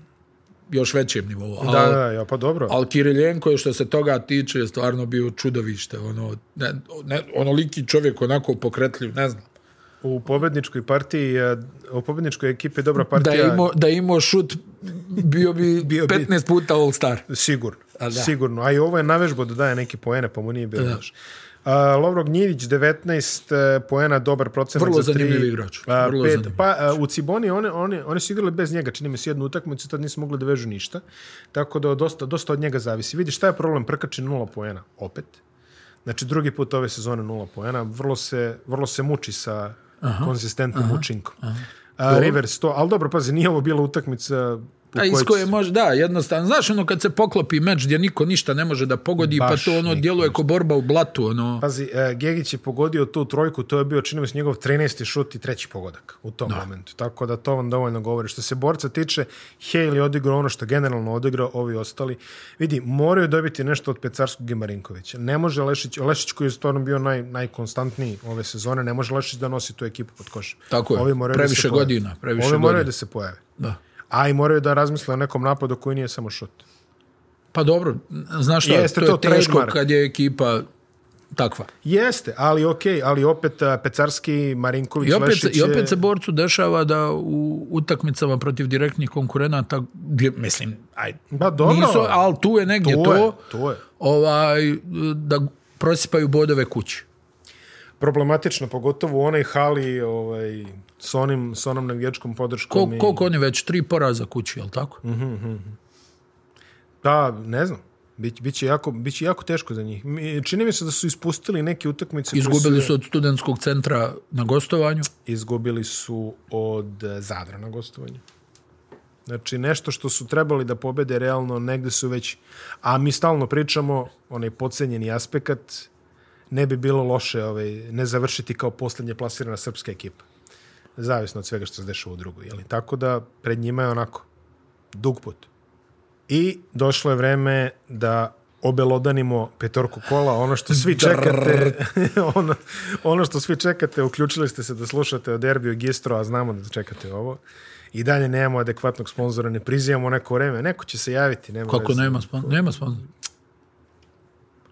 [SPEAKER 2] još većem nivou. Al, da,
[SPEAKER 1] ja, pa dobro. Ali
[SPEAKER 2] Kiriljenko je što se toga tiče je stvarno bio čudovište. Ono, ne, ne, onoliki čovjek onako pokretljiv, ne znam.
[SPEAKER 1] U pobjedničkoj partiji, u pobjedničkoj ekipi dobra partija.
[SPEAKER 2] Da je imao, da šut, bio bi bio 15 puta All Star.
[SPEAKER 1] Sigurno, sigurno. A i ovo je navežbo da daje neki poene, pa mu nije bilo da. Uh, Lovro Gnjević, 19 e, poena, dobar procenat
[SPEAKER 2] Vrlo za tri. Vrlo zanimljiv igrač. Vrlo pet,
[SPEAKER 1] Pa e, u Ciboni one, one, one su igrali bez njega, čini mi se jednu utakmicu, tad nisu mogli da vežu ništa. Tako da dosta, dosta od njega zavisi. Vidi šta je problem, prkači nula poena opet. Znači drugi put ove sezone nula poena. Vrlo se, vrlo se muči sa aha, konzistentnim učinkom. Aha. Uh, River 100, ali dobro, pazi, nije ovo bila utakmica
[SPEAKER 2] a iz koje može, da, jednostavno. Znaš, ono, kad se poklopi meč gdje niko ništa ne može da pogodi, pa to ono djeluje ko borba u blatu, ono.
[SPEAKER 1] Pazi, e, Gegić je pogodio tu trojku, to je bio, čini mi njegov 13. šut i treći pogodak u tom momentu. Tako da to vam dovoljno govori. Što se borca tiče, Hale je odigrao ono što generalno odigrao, ovi ostali. Vidi, moraju dobiti nešto od Pecarskog i Marinkovića. Ne može Lešić, Lešić koji je stvarno bio naj, najkonstantniji ove sezone, ne može Lešić da nosi tu ekipu pod košem.
[SPEAKER 2] Tako je, previše godina. Previše moraju
[SPEAKER 1] da se pojave. Da a i moraju da razmisle o nekom napadu koji nije samo šut.
[SPEAKER 2] Pa dobro, znaš šta, Jeste to je teško kad je ekipa takva.
[SPEAKER 1] Jeste, ali ok, ali opet Pecarski, Marinković, I opet,
[SPEAKER 2] I opet se borcu dešava da u utakmicama protiv direktnih konkurenata, mislim, aj, ba, dobro, nisu, ali tu je negdje to, je, to je. Ovaj, da prosipaju bodove kući.
[SPEAKER 1] Problematično, pogotovo u onej hali ovaj, s, onim, s onom navijačkom podrškom.
[SPEAKER 2] Ko, i... Koliko oni već? Tri poraza kući, jel tako?
[SPEAKER 1] Mhm, mhm, mhm. Da, ne znam. Biće, biće, jako, biće jako teško za njih. Čini mi se da su ispustili neke utakmice.
[SPEAKER 2] Izgubili su... od studentskog centra na gostovanju.
[SPEAKER 1] Izgubili su od Zadra na gostovanju. Znači, nešto što su trebali da pobede realno, negde su već... A mi stalno pričamo, onaj pocenjeni aspekt ne bi bilo loše ovaj, ne završiti kao posljednje plasirana srpska ekipa zavisno od svega što se dešava u drugoj. Jeli? Tako da pred njima je onako dug put. I došlo je vreme da obelodanimo petorku kola, ono što svi čekate, ono, ono, što svi čekate, uključili ste se da slušate o derbiju Gistro, a znamo da čekate ovo. I dalje nemamo adekvatnog sponzora, ne prizivamo neko vreme, neko će se javiti.
[SPEAKER 2] Nema Kako nema spon Nema sponzora.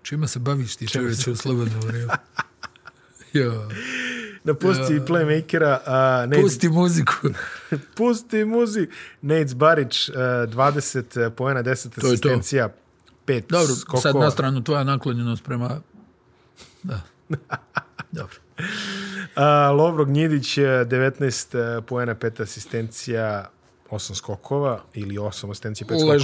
[SPEAKER 2] Čima se baviš ti u slobodnom. vremenu? jo
[SPEAKER 1] da pusti playmakera. Uh,
[SPEAKER 2] Nate, pusti muziku.
[SPEAKER 1] pusti muziku. Nate Barić, uh, 20 pojena, 10 to asistencija, 5 skokova.
[SPEAKER 2] Dobro,
[SPEAKER 1] skokova. sad na
[SPEAKER 2] stranu tvoja naklonjenost prema... Da.
[SPEAKER 1] Dobro. Uh, Lovro Gnjidić, 19 pojena, 5 asistencija, osam skokova ili osam asistencije, pet skokova.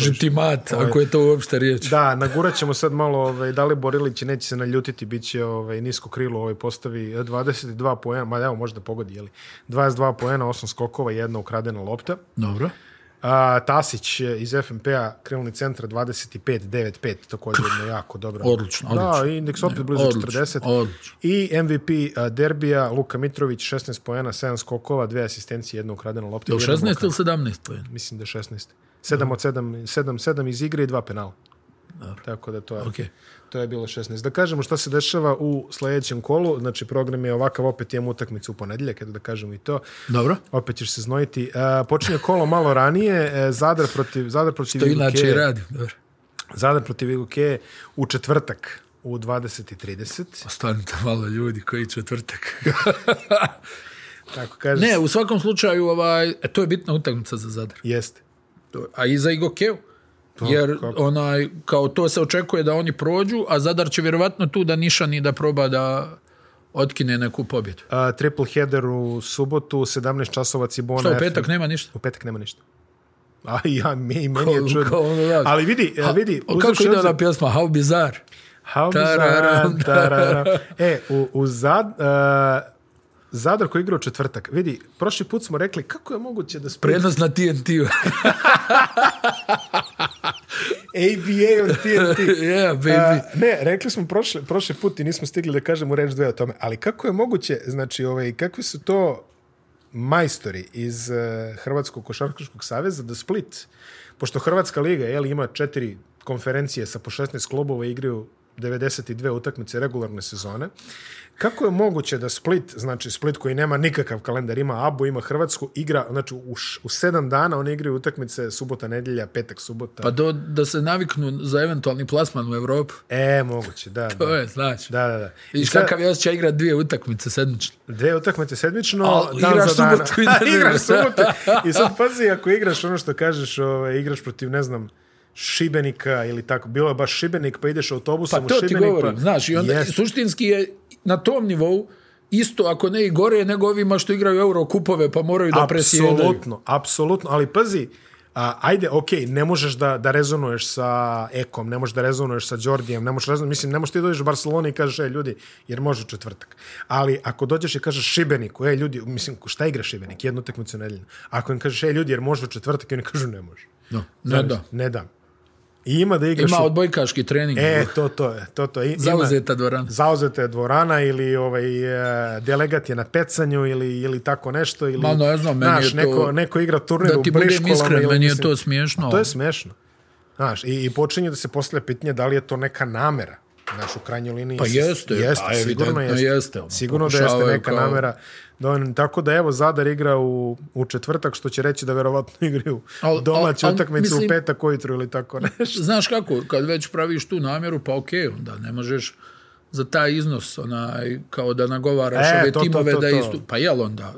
[SPEAKER 2] Ovaj, ako je to uopšte riječ.
[SPEAKER 1] Da, nagurat ćemo sad malo, ovaj, da li Borilić neće se naljutiti, bit će ovaj, nisko krilo ovaj, postavi 22 e, poena, ma evo možda pogodi, jeli, 22 poena, osam skokova, jedna ukradena lopta.
[SPEAKER 2] Dobro.
[SPEAKER 1] Tasić iz FMP-a, krilni centar 25.95, također jedno jako dobro.
[SPEAKER 2] Odlično, odlično. Da,
[SPEAKER 1] indeks opet blizu odlično, 40.
[SPEAKER 2] Odlično.
[SPEAKER 1] I MVP derbija, Luka Mitrović, 16 pojena, 7 skokova, 2 asistencije, 1 ukradena lopta. Je
[SPEAKER 2] 16 ili 17 pojena?
[SPEAKER 1] Mislim da je 16. 7 od 7, 7, 7 iz igre i 2 penala. Tako da to je, to je bilo 16. Da kažemo što se dešava u sljedećem kolu. Znači, program je ovakav, opet imamo utakmicu u ponedjeljak, da kažemo i to.
[SPEAKER 2] Dobro.
[SPEAKER 1] Opet ćeš se znojiti. E, počinje kolo malo ranije. E, Zadar protiv Zadar protiv Što inače i
[SPEAKER 2] radi. Dobro.
[SPEAKER 1] Zadar protiv Igoke u četvrtak u 20.30.
[SPEAKER 2] Ostanite malo ljudi koji četvrtak. Tako kažeš. Ne, u svakom slučaju ovaj, e, to je bitna utakmica za Zadar.
[SPEAKER 1] Jeste.
[SPEAKER 2] A i za Igokeu. Jer onaj, kao to se očekuje da oni prođu, a Zadar će vjerovatno tu da ni da proba da otkine neku pobjedu. A,
[SPEAKER 1] triple header u subotu, 17 časova Cibona.
[SPEAKER 2] Što, u petak nema ništa?
[SPEAKER 1] U petak nema ništa. A ja, mi meni je čudno. Ono, Ali vidi, ha, vidi.
[SPEAKER 2] Kako ide ona pjesma? How bizarre.
[SPEAKER 1] How bizarre. E, u, u zad... Zadar koji u četvrtak. Vidi, prošli put smo rekli kako je moguće da... Spri...
[SPEAKER 2] Prenos na tnt
[SPEAKER 1] ABA on TNT.
[SPEAKER 2] yeah, baby.
[SPEAKER 1] ne, rekli smo prošli, prošli put i nismo stigli da kažemo reč dve o tome, ali kako je moguće, znači, ovaj, kakvi su to majstori iz eh, Hrvatskog košarkaškog saveza da Split, pošto Hrvatska liga je ima četiri konferencije sa po 16 klubova igraju 92 utakmice regularne sezone. Kako je moguće da Split, znači Split koji nema nikakav kalendar, ima Abu, ima Hrvatsku, igra, znači u, š, sedam dana oni igraju utakmice subota, nedjelja, petak, subota.
[SPEAKER 2] Pa da se naviknu za eventualni plasman u Europu.
[SPEAKER 1] E, moguće, da.
[SPEAKER 2] to da. je, znači.
[SPEAKER 1] Da, da, da.
[SPEAKER 2] I, kakav je osjećaj igra dvije utakmice sedmično.
[SPEAKER 1] Dvije utakmice sedmično,
[SPEAKER 2] igraš I igraš subotu.
[SPEAKER 1] I sad pazi, ako igraš ono što kažeš, ovaj, igraš protiv, ne znam, Šibenika ili tako, bilo je baš Šibenik pa ideš autobusom pa, u
[SPEAKER 2] Šibenik.
[SPEAKER 1] Ti pa
[SPEAKER 2] govorim, pa... znaš, i onda, suštinski je na tom nivou isto ako ne i gore nego ovima što igraju Euro kupove pa moraju da presjedaju. Apsolutno,
[SPEAKER 1] apsolutno, ali pazi, a, ajde, ok, ne možeš da, da rezonuješ sa Ekom, ne možeš da rezonuješ sa Đordijem, ne možeš rezonu, mislim, ne možeš ti dođeš u Barcelona i kažeš, e, ljudi, jer može četvrtak. Ali ako dođeš i kažeš Šibeniku, e, ljudi, mislim, šta igra Šibenik? Jednu utakmicu nedjelju Ako im kažeš, e, ljudi, jer može četvrtak, i oni kažu, ne može.
[SPEAKER 2] No, ne da.
[SPEAKER 1] Ne da. I ima da igraš... Ima
[SPEAKER 2] odbojkaški trening. E,
[SPEAKER 1] to, to
[SPEAKER 2] je.
[SPEAKER 1] To, to. I, zauzeta dvorana. Zauzeta je dvorana ili ovaj, e, delegat je na pecanju ili, ili tako nešto. Ili, Ma
[SPEAKER 2] ne znam, meni je to...
[SPEAKER 1] Neko, neko igra turnir da u Da ti iskren, meni je
[SPEAKER 2] to smiješno.
[SPEAKER 1] To je smiješno. Znaš, i, i počinje da se postavlja pitanje da li je to neka namera. Znaš, u krajnjoj liniji...
[SPEAKER 2] Pa jeste. Jeste, pa, sigurno jeste.
[SPEAKER 1] jeste ono, sigurno da jeste neka kao... namera Dovoljno. Tako da evo Zadar igra u, u četvrtak što će reći da verovatno igra u domaću utakmicu u petak ujutru ili tako nešto.
[SPEAKER 2] Znaš kako, kad već praviš tu namjeru pa ok, onda ne možeš za taj iznos onaj, kao da nagovaraš e, ove to, timove da istu... Pa jel onda?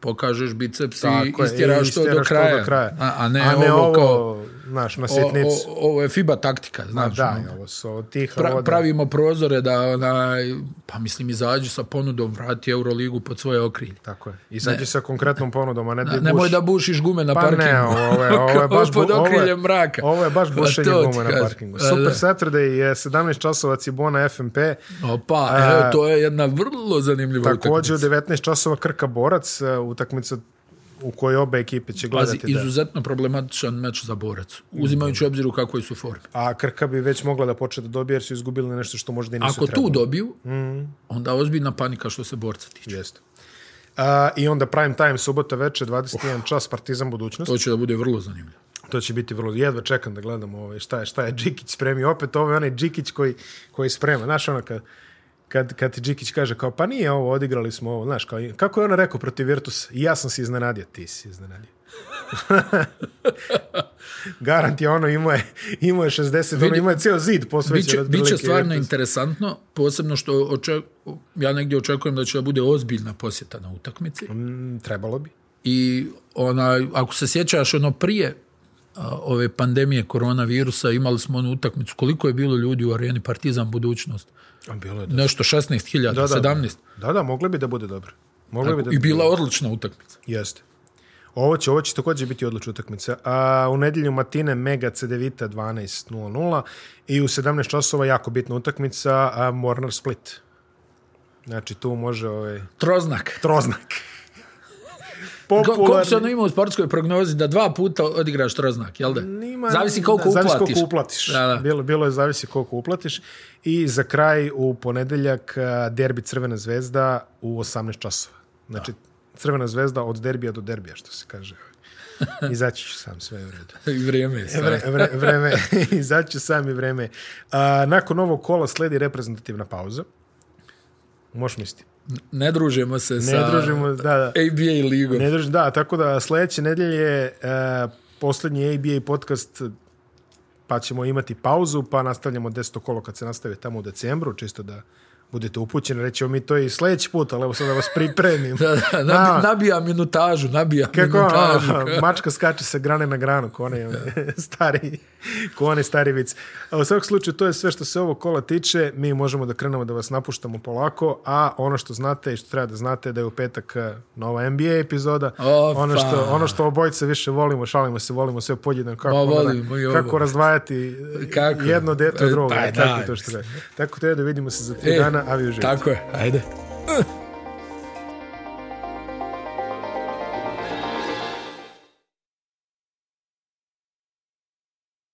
[SPEAKER 2] Pokažeš biceps i istiraš, to do kraja. A, ne, ovo kao
[SPEAKER 1] Znaš, na sitnicu.
[SPEAKER 2] ovo je FIBA taktika, znaš.
[SPEAKER 1] da, ono. ovo su tih pra,
[SPEAKER 2] Pravimo prozore da, onaj, pa mislim, izađu sa ponudom, vrati Euroligu pod svoje okrilje.
[SPEAKER 1] Tako je. Izađu sa konkretnom ponudom, a ne
[SPEAKER 2] da Nemoj da bušiš gume na pa parkingu. Pa
[SPEAKER 1] ne, ovo je, ovo je baš... pod okriljem mraka. Ovo je baš bušenje gume na parkingu. Super Saturday je 17 časova Cibona FMP.
[SPEAKER 2] Opa, to je jedna vrlo zanimljiva utakmica. Također u
[SPEAKER 1] 19 časova Krka Borac, e, utakmica u kojoj obe ekipe će gledati. Pazi,
[SPEAKER 2] izuzetno problematičan meč za borac, mm. uzimajući obzir u kakvoj su formi.
[SPEAKER 1] A Krka bi već mogla da počne da dobije jer su izgubili nešto što možda i nisu
[SPEAKER 2] Ako
[SPEAKER 1] trebali.
[SPEAKER 2] tu dobiju, mm. onda ozbiljna panika što se borca tiče.
[SPEAKER 1] Jeste. A, I onda prime time, subota večer, 21 oh. čas, Partizan budućnost.
[SPEAKER 2] To će da bude vrlo zanimljivo.
[SPEAKER 1] To će biti vrlo... Jedva čekam da gledam ovaj, šta, je, šta je Džikić spremio. Opet ovo ovaj, je onaj Džikić koji, koji sprema. Znaš, ono kad kad, kad ti kaže kao pa nije ovo, odigrali smo ovo, znaš, kao, kako je ona rekao protiv Virtus, ja sam se iznenadio, ti si iznenadio. Garant je ono, ima je, je 60, Vidi, ono, imao je cijel ono, zid
[SPEAKER 2] posvećen. Biće, biće stvarno interesantno, posebno što ja negdje očekujem da će da bude ozbiljna posjeta na utakmici.
[SPEAKER 1] Mm, trebalo bi.
[SPEAKER 2] I ona, ako se sjećaš ono prije ove pandemije koronavirusa imali smo onu utakmicu koliko je bilo ljudi u areni Partizan budućnost.
[SPEAKER 1] bilo je
[SPEAKER 2] Nešto 16.000, 17.000
[SPEAKER 1] da, Da, bi da bude dobro.
[SPEAKER 2] bi I bila odlična utakmica.
[SPEAKER 1] Jeste. Ovo će, ovo će također biti odlična utakmica. A, u nedjelju Matine Mega Cedevita 12.00 i u 17 časova jako bitna utakmica Mornar Split. Znači tu može... Ovaj...
[SPEAKER 2] Troznak.
[SPEAKER 1] Troznak
[SPEAKER 2] popularni... Koliko se ono u sportskoj prognozi da dva puta odigraš troznak, jel da? Nima, zavisi koliko
[SPEAKER 1] uplatiš. Da, da. Bilo, bilo je zavisi koliko uplatiš. I za kraj u ponedeljak eh, derbi Crvena zvezda u 18 časova. Znači, Crvena zvezda od derbija do derbija, što se kaže. Izaći ću sam, sve u redu. Vrijeme je sve. vre, izaći ću sam i eh, nakon ovog kola sledi reprezentativna pauza. Možeš misliti.
[SPEAKER 2] Ne družimo se ne sa da,
[SPEAKER 1] da.
[SPEAKER 2] ABA ligom. Ne
[SPEAKER 1] da, tako da sledeće nedelje je e, posljednji ABA podcast pa ćemo imati pauzu, pa nastavljamo desto kolo kad se nastave tamo u decembru, čisto da budete upućeni, reći, mi to i sljedeći put, ali evo sad
[SPEAKER 2] da
[SPEAKER 1] vas pripremim.
[SPEAKER 2] da, nabija minutažu, nabija Kako, ono, minutažu.
[SPEAKER 1] mačka skače sa grane na granu, ko one, ono, stari, ko one stari vic. A u svakom slučaju, to je sve što se ovo kola tiče, mi možemo da krenemo da vas napuštamo polako, a ono što znate i što treba da znate da je u petak eh, nova NBA epizoda, ono što, ono što obojice više volimo, šalimo se, volimo sve podjedno, kako, kako razdvajati jedno dete od e, drugog. Pa tako, to što tako da vidimo se za tri e, dana Avio
[SPEAKER 2] Tako
[SPEAKER 1] je,
[SPEAKER 2] ajde. Uh.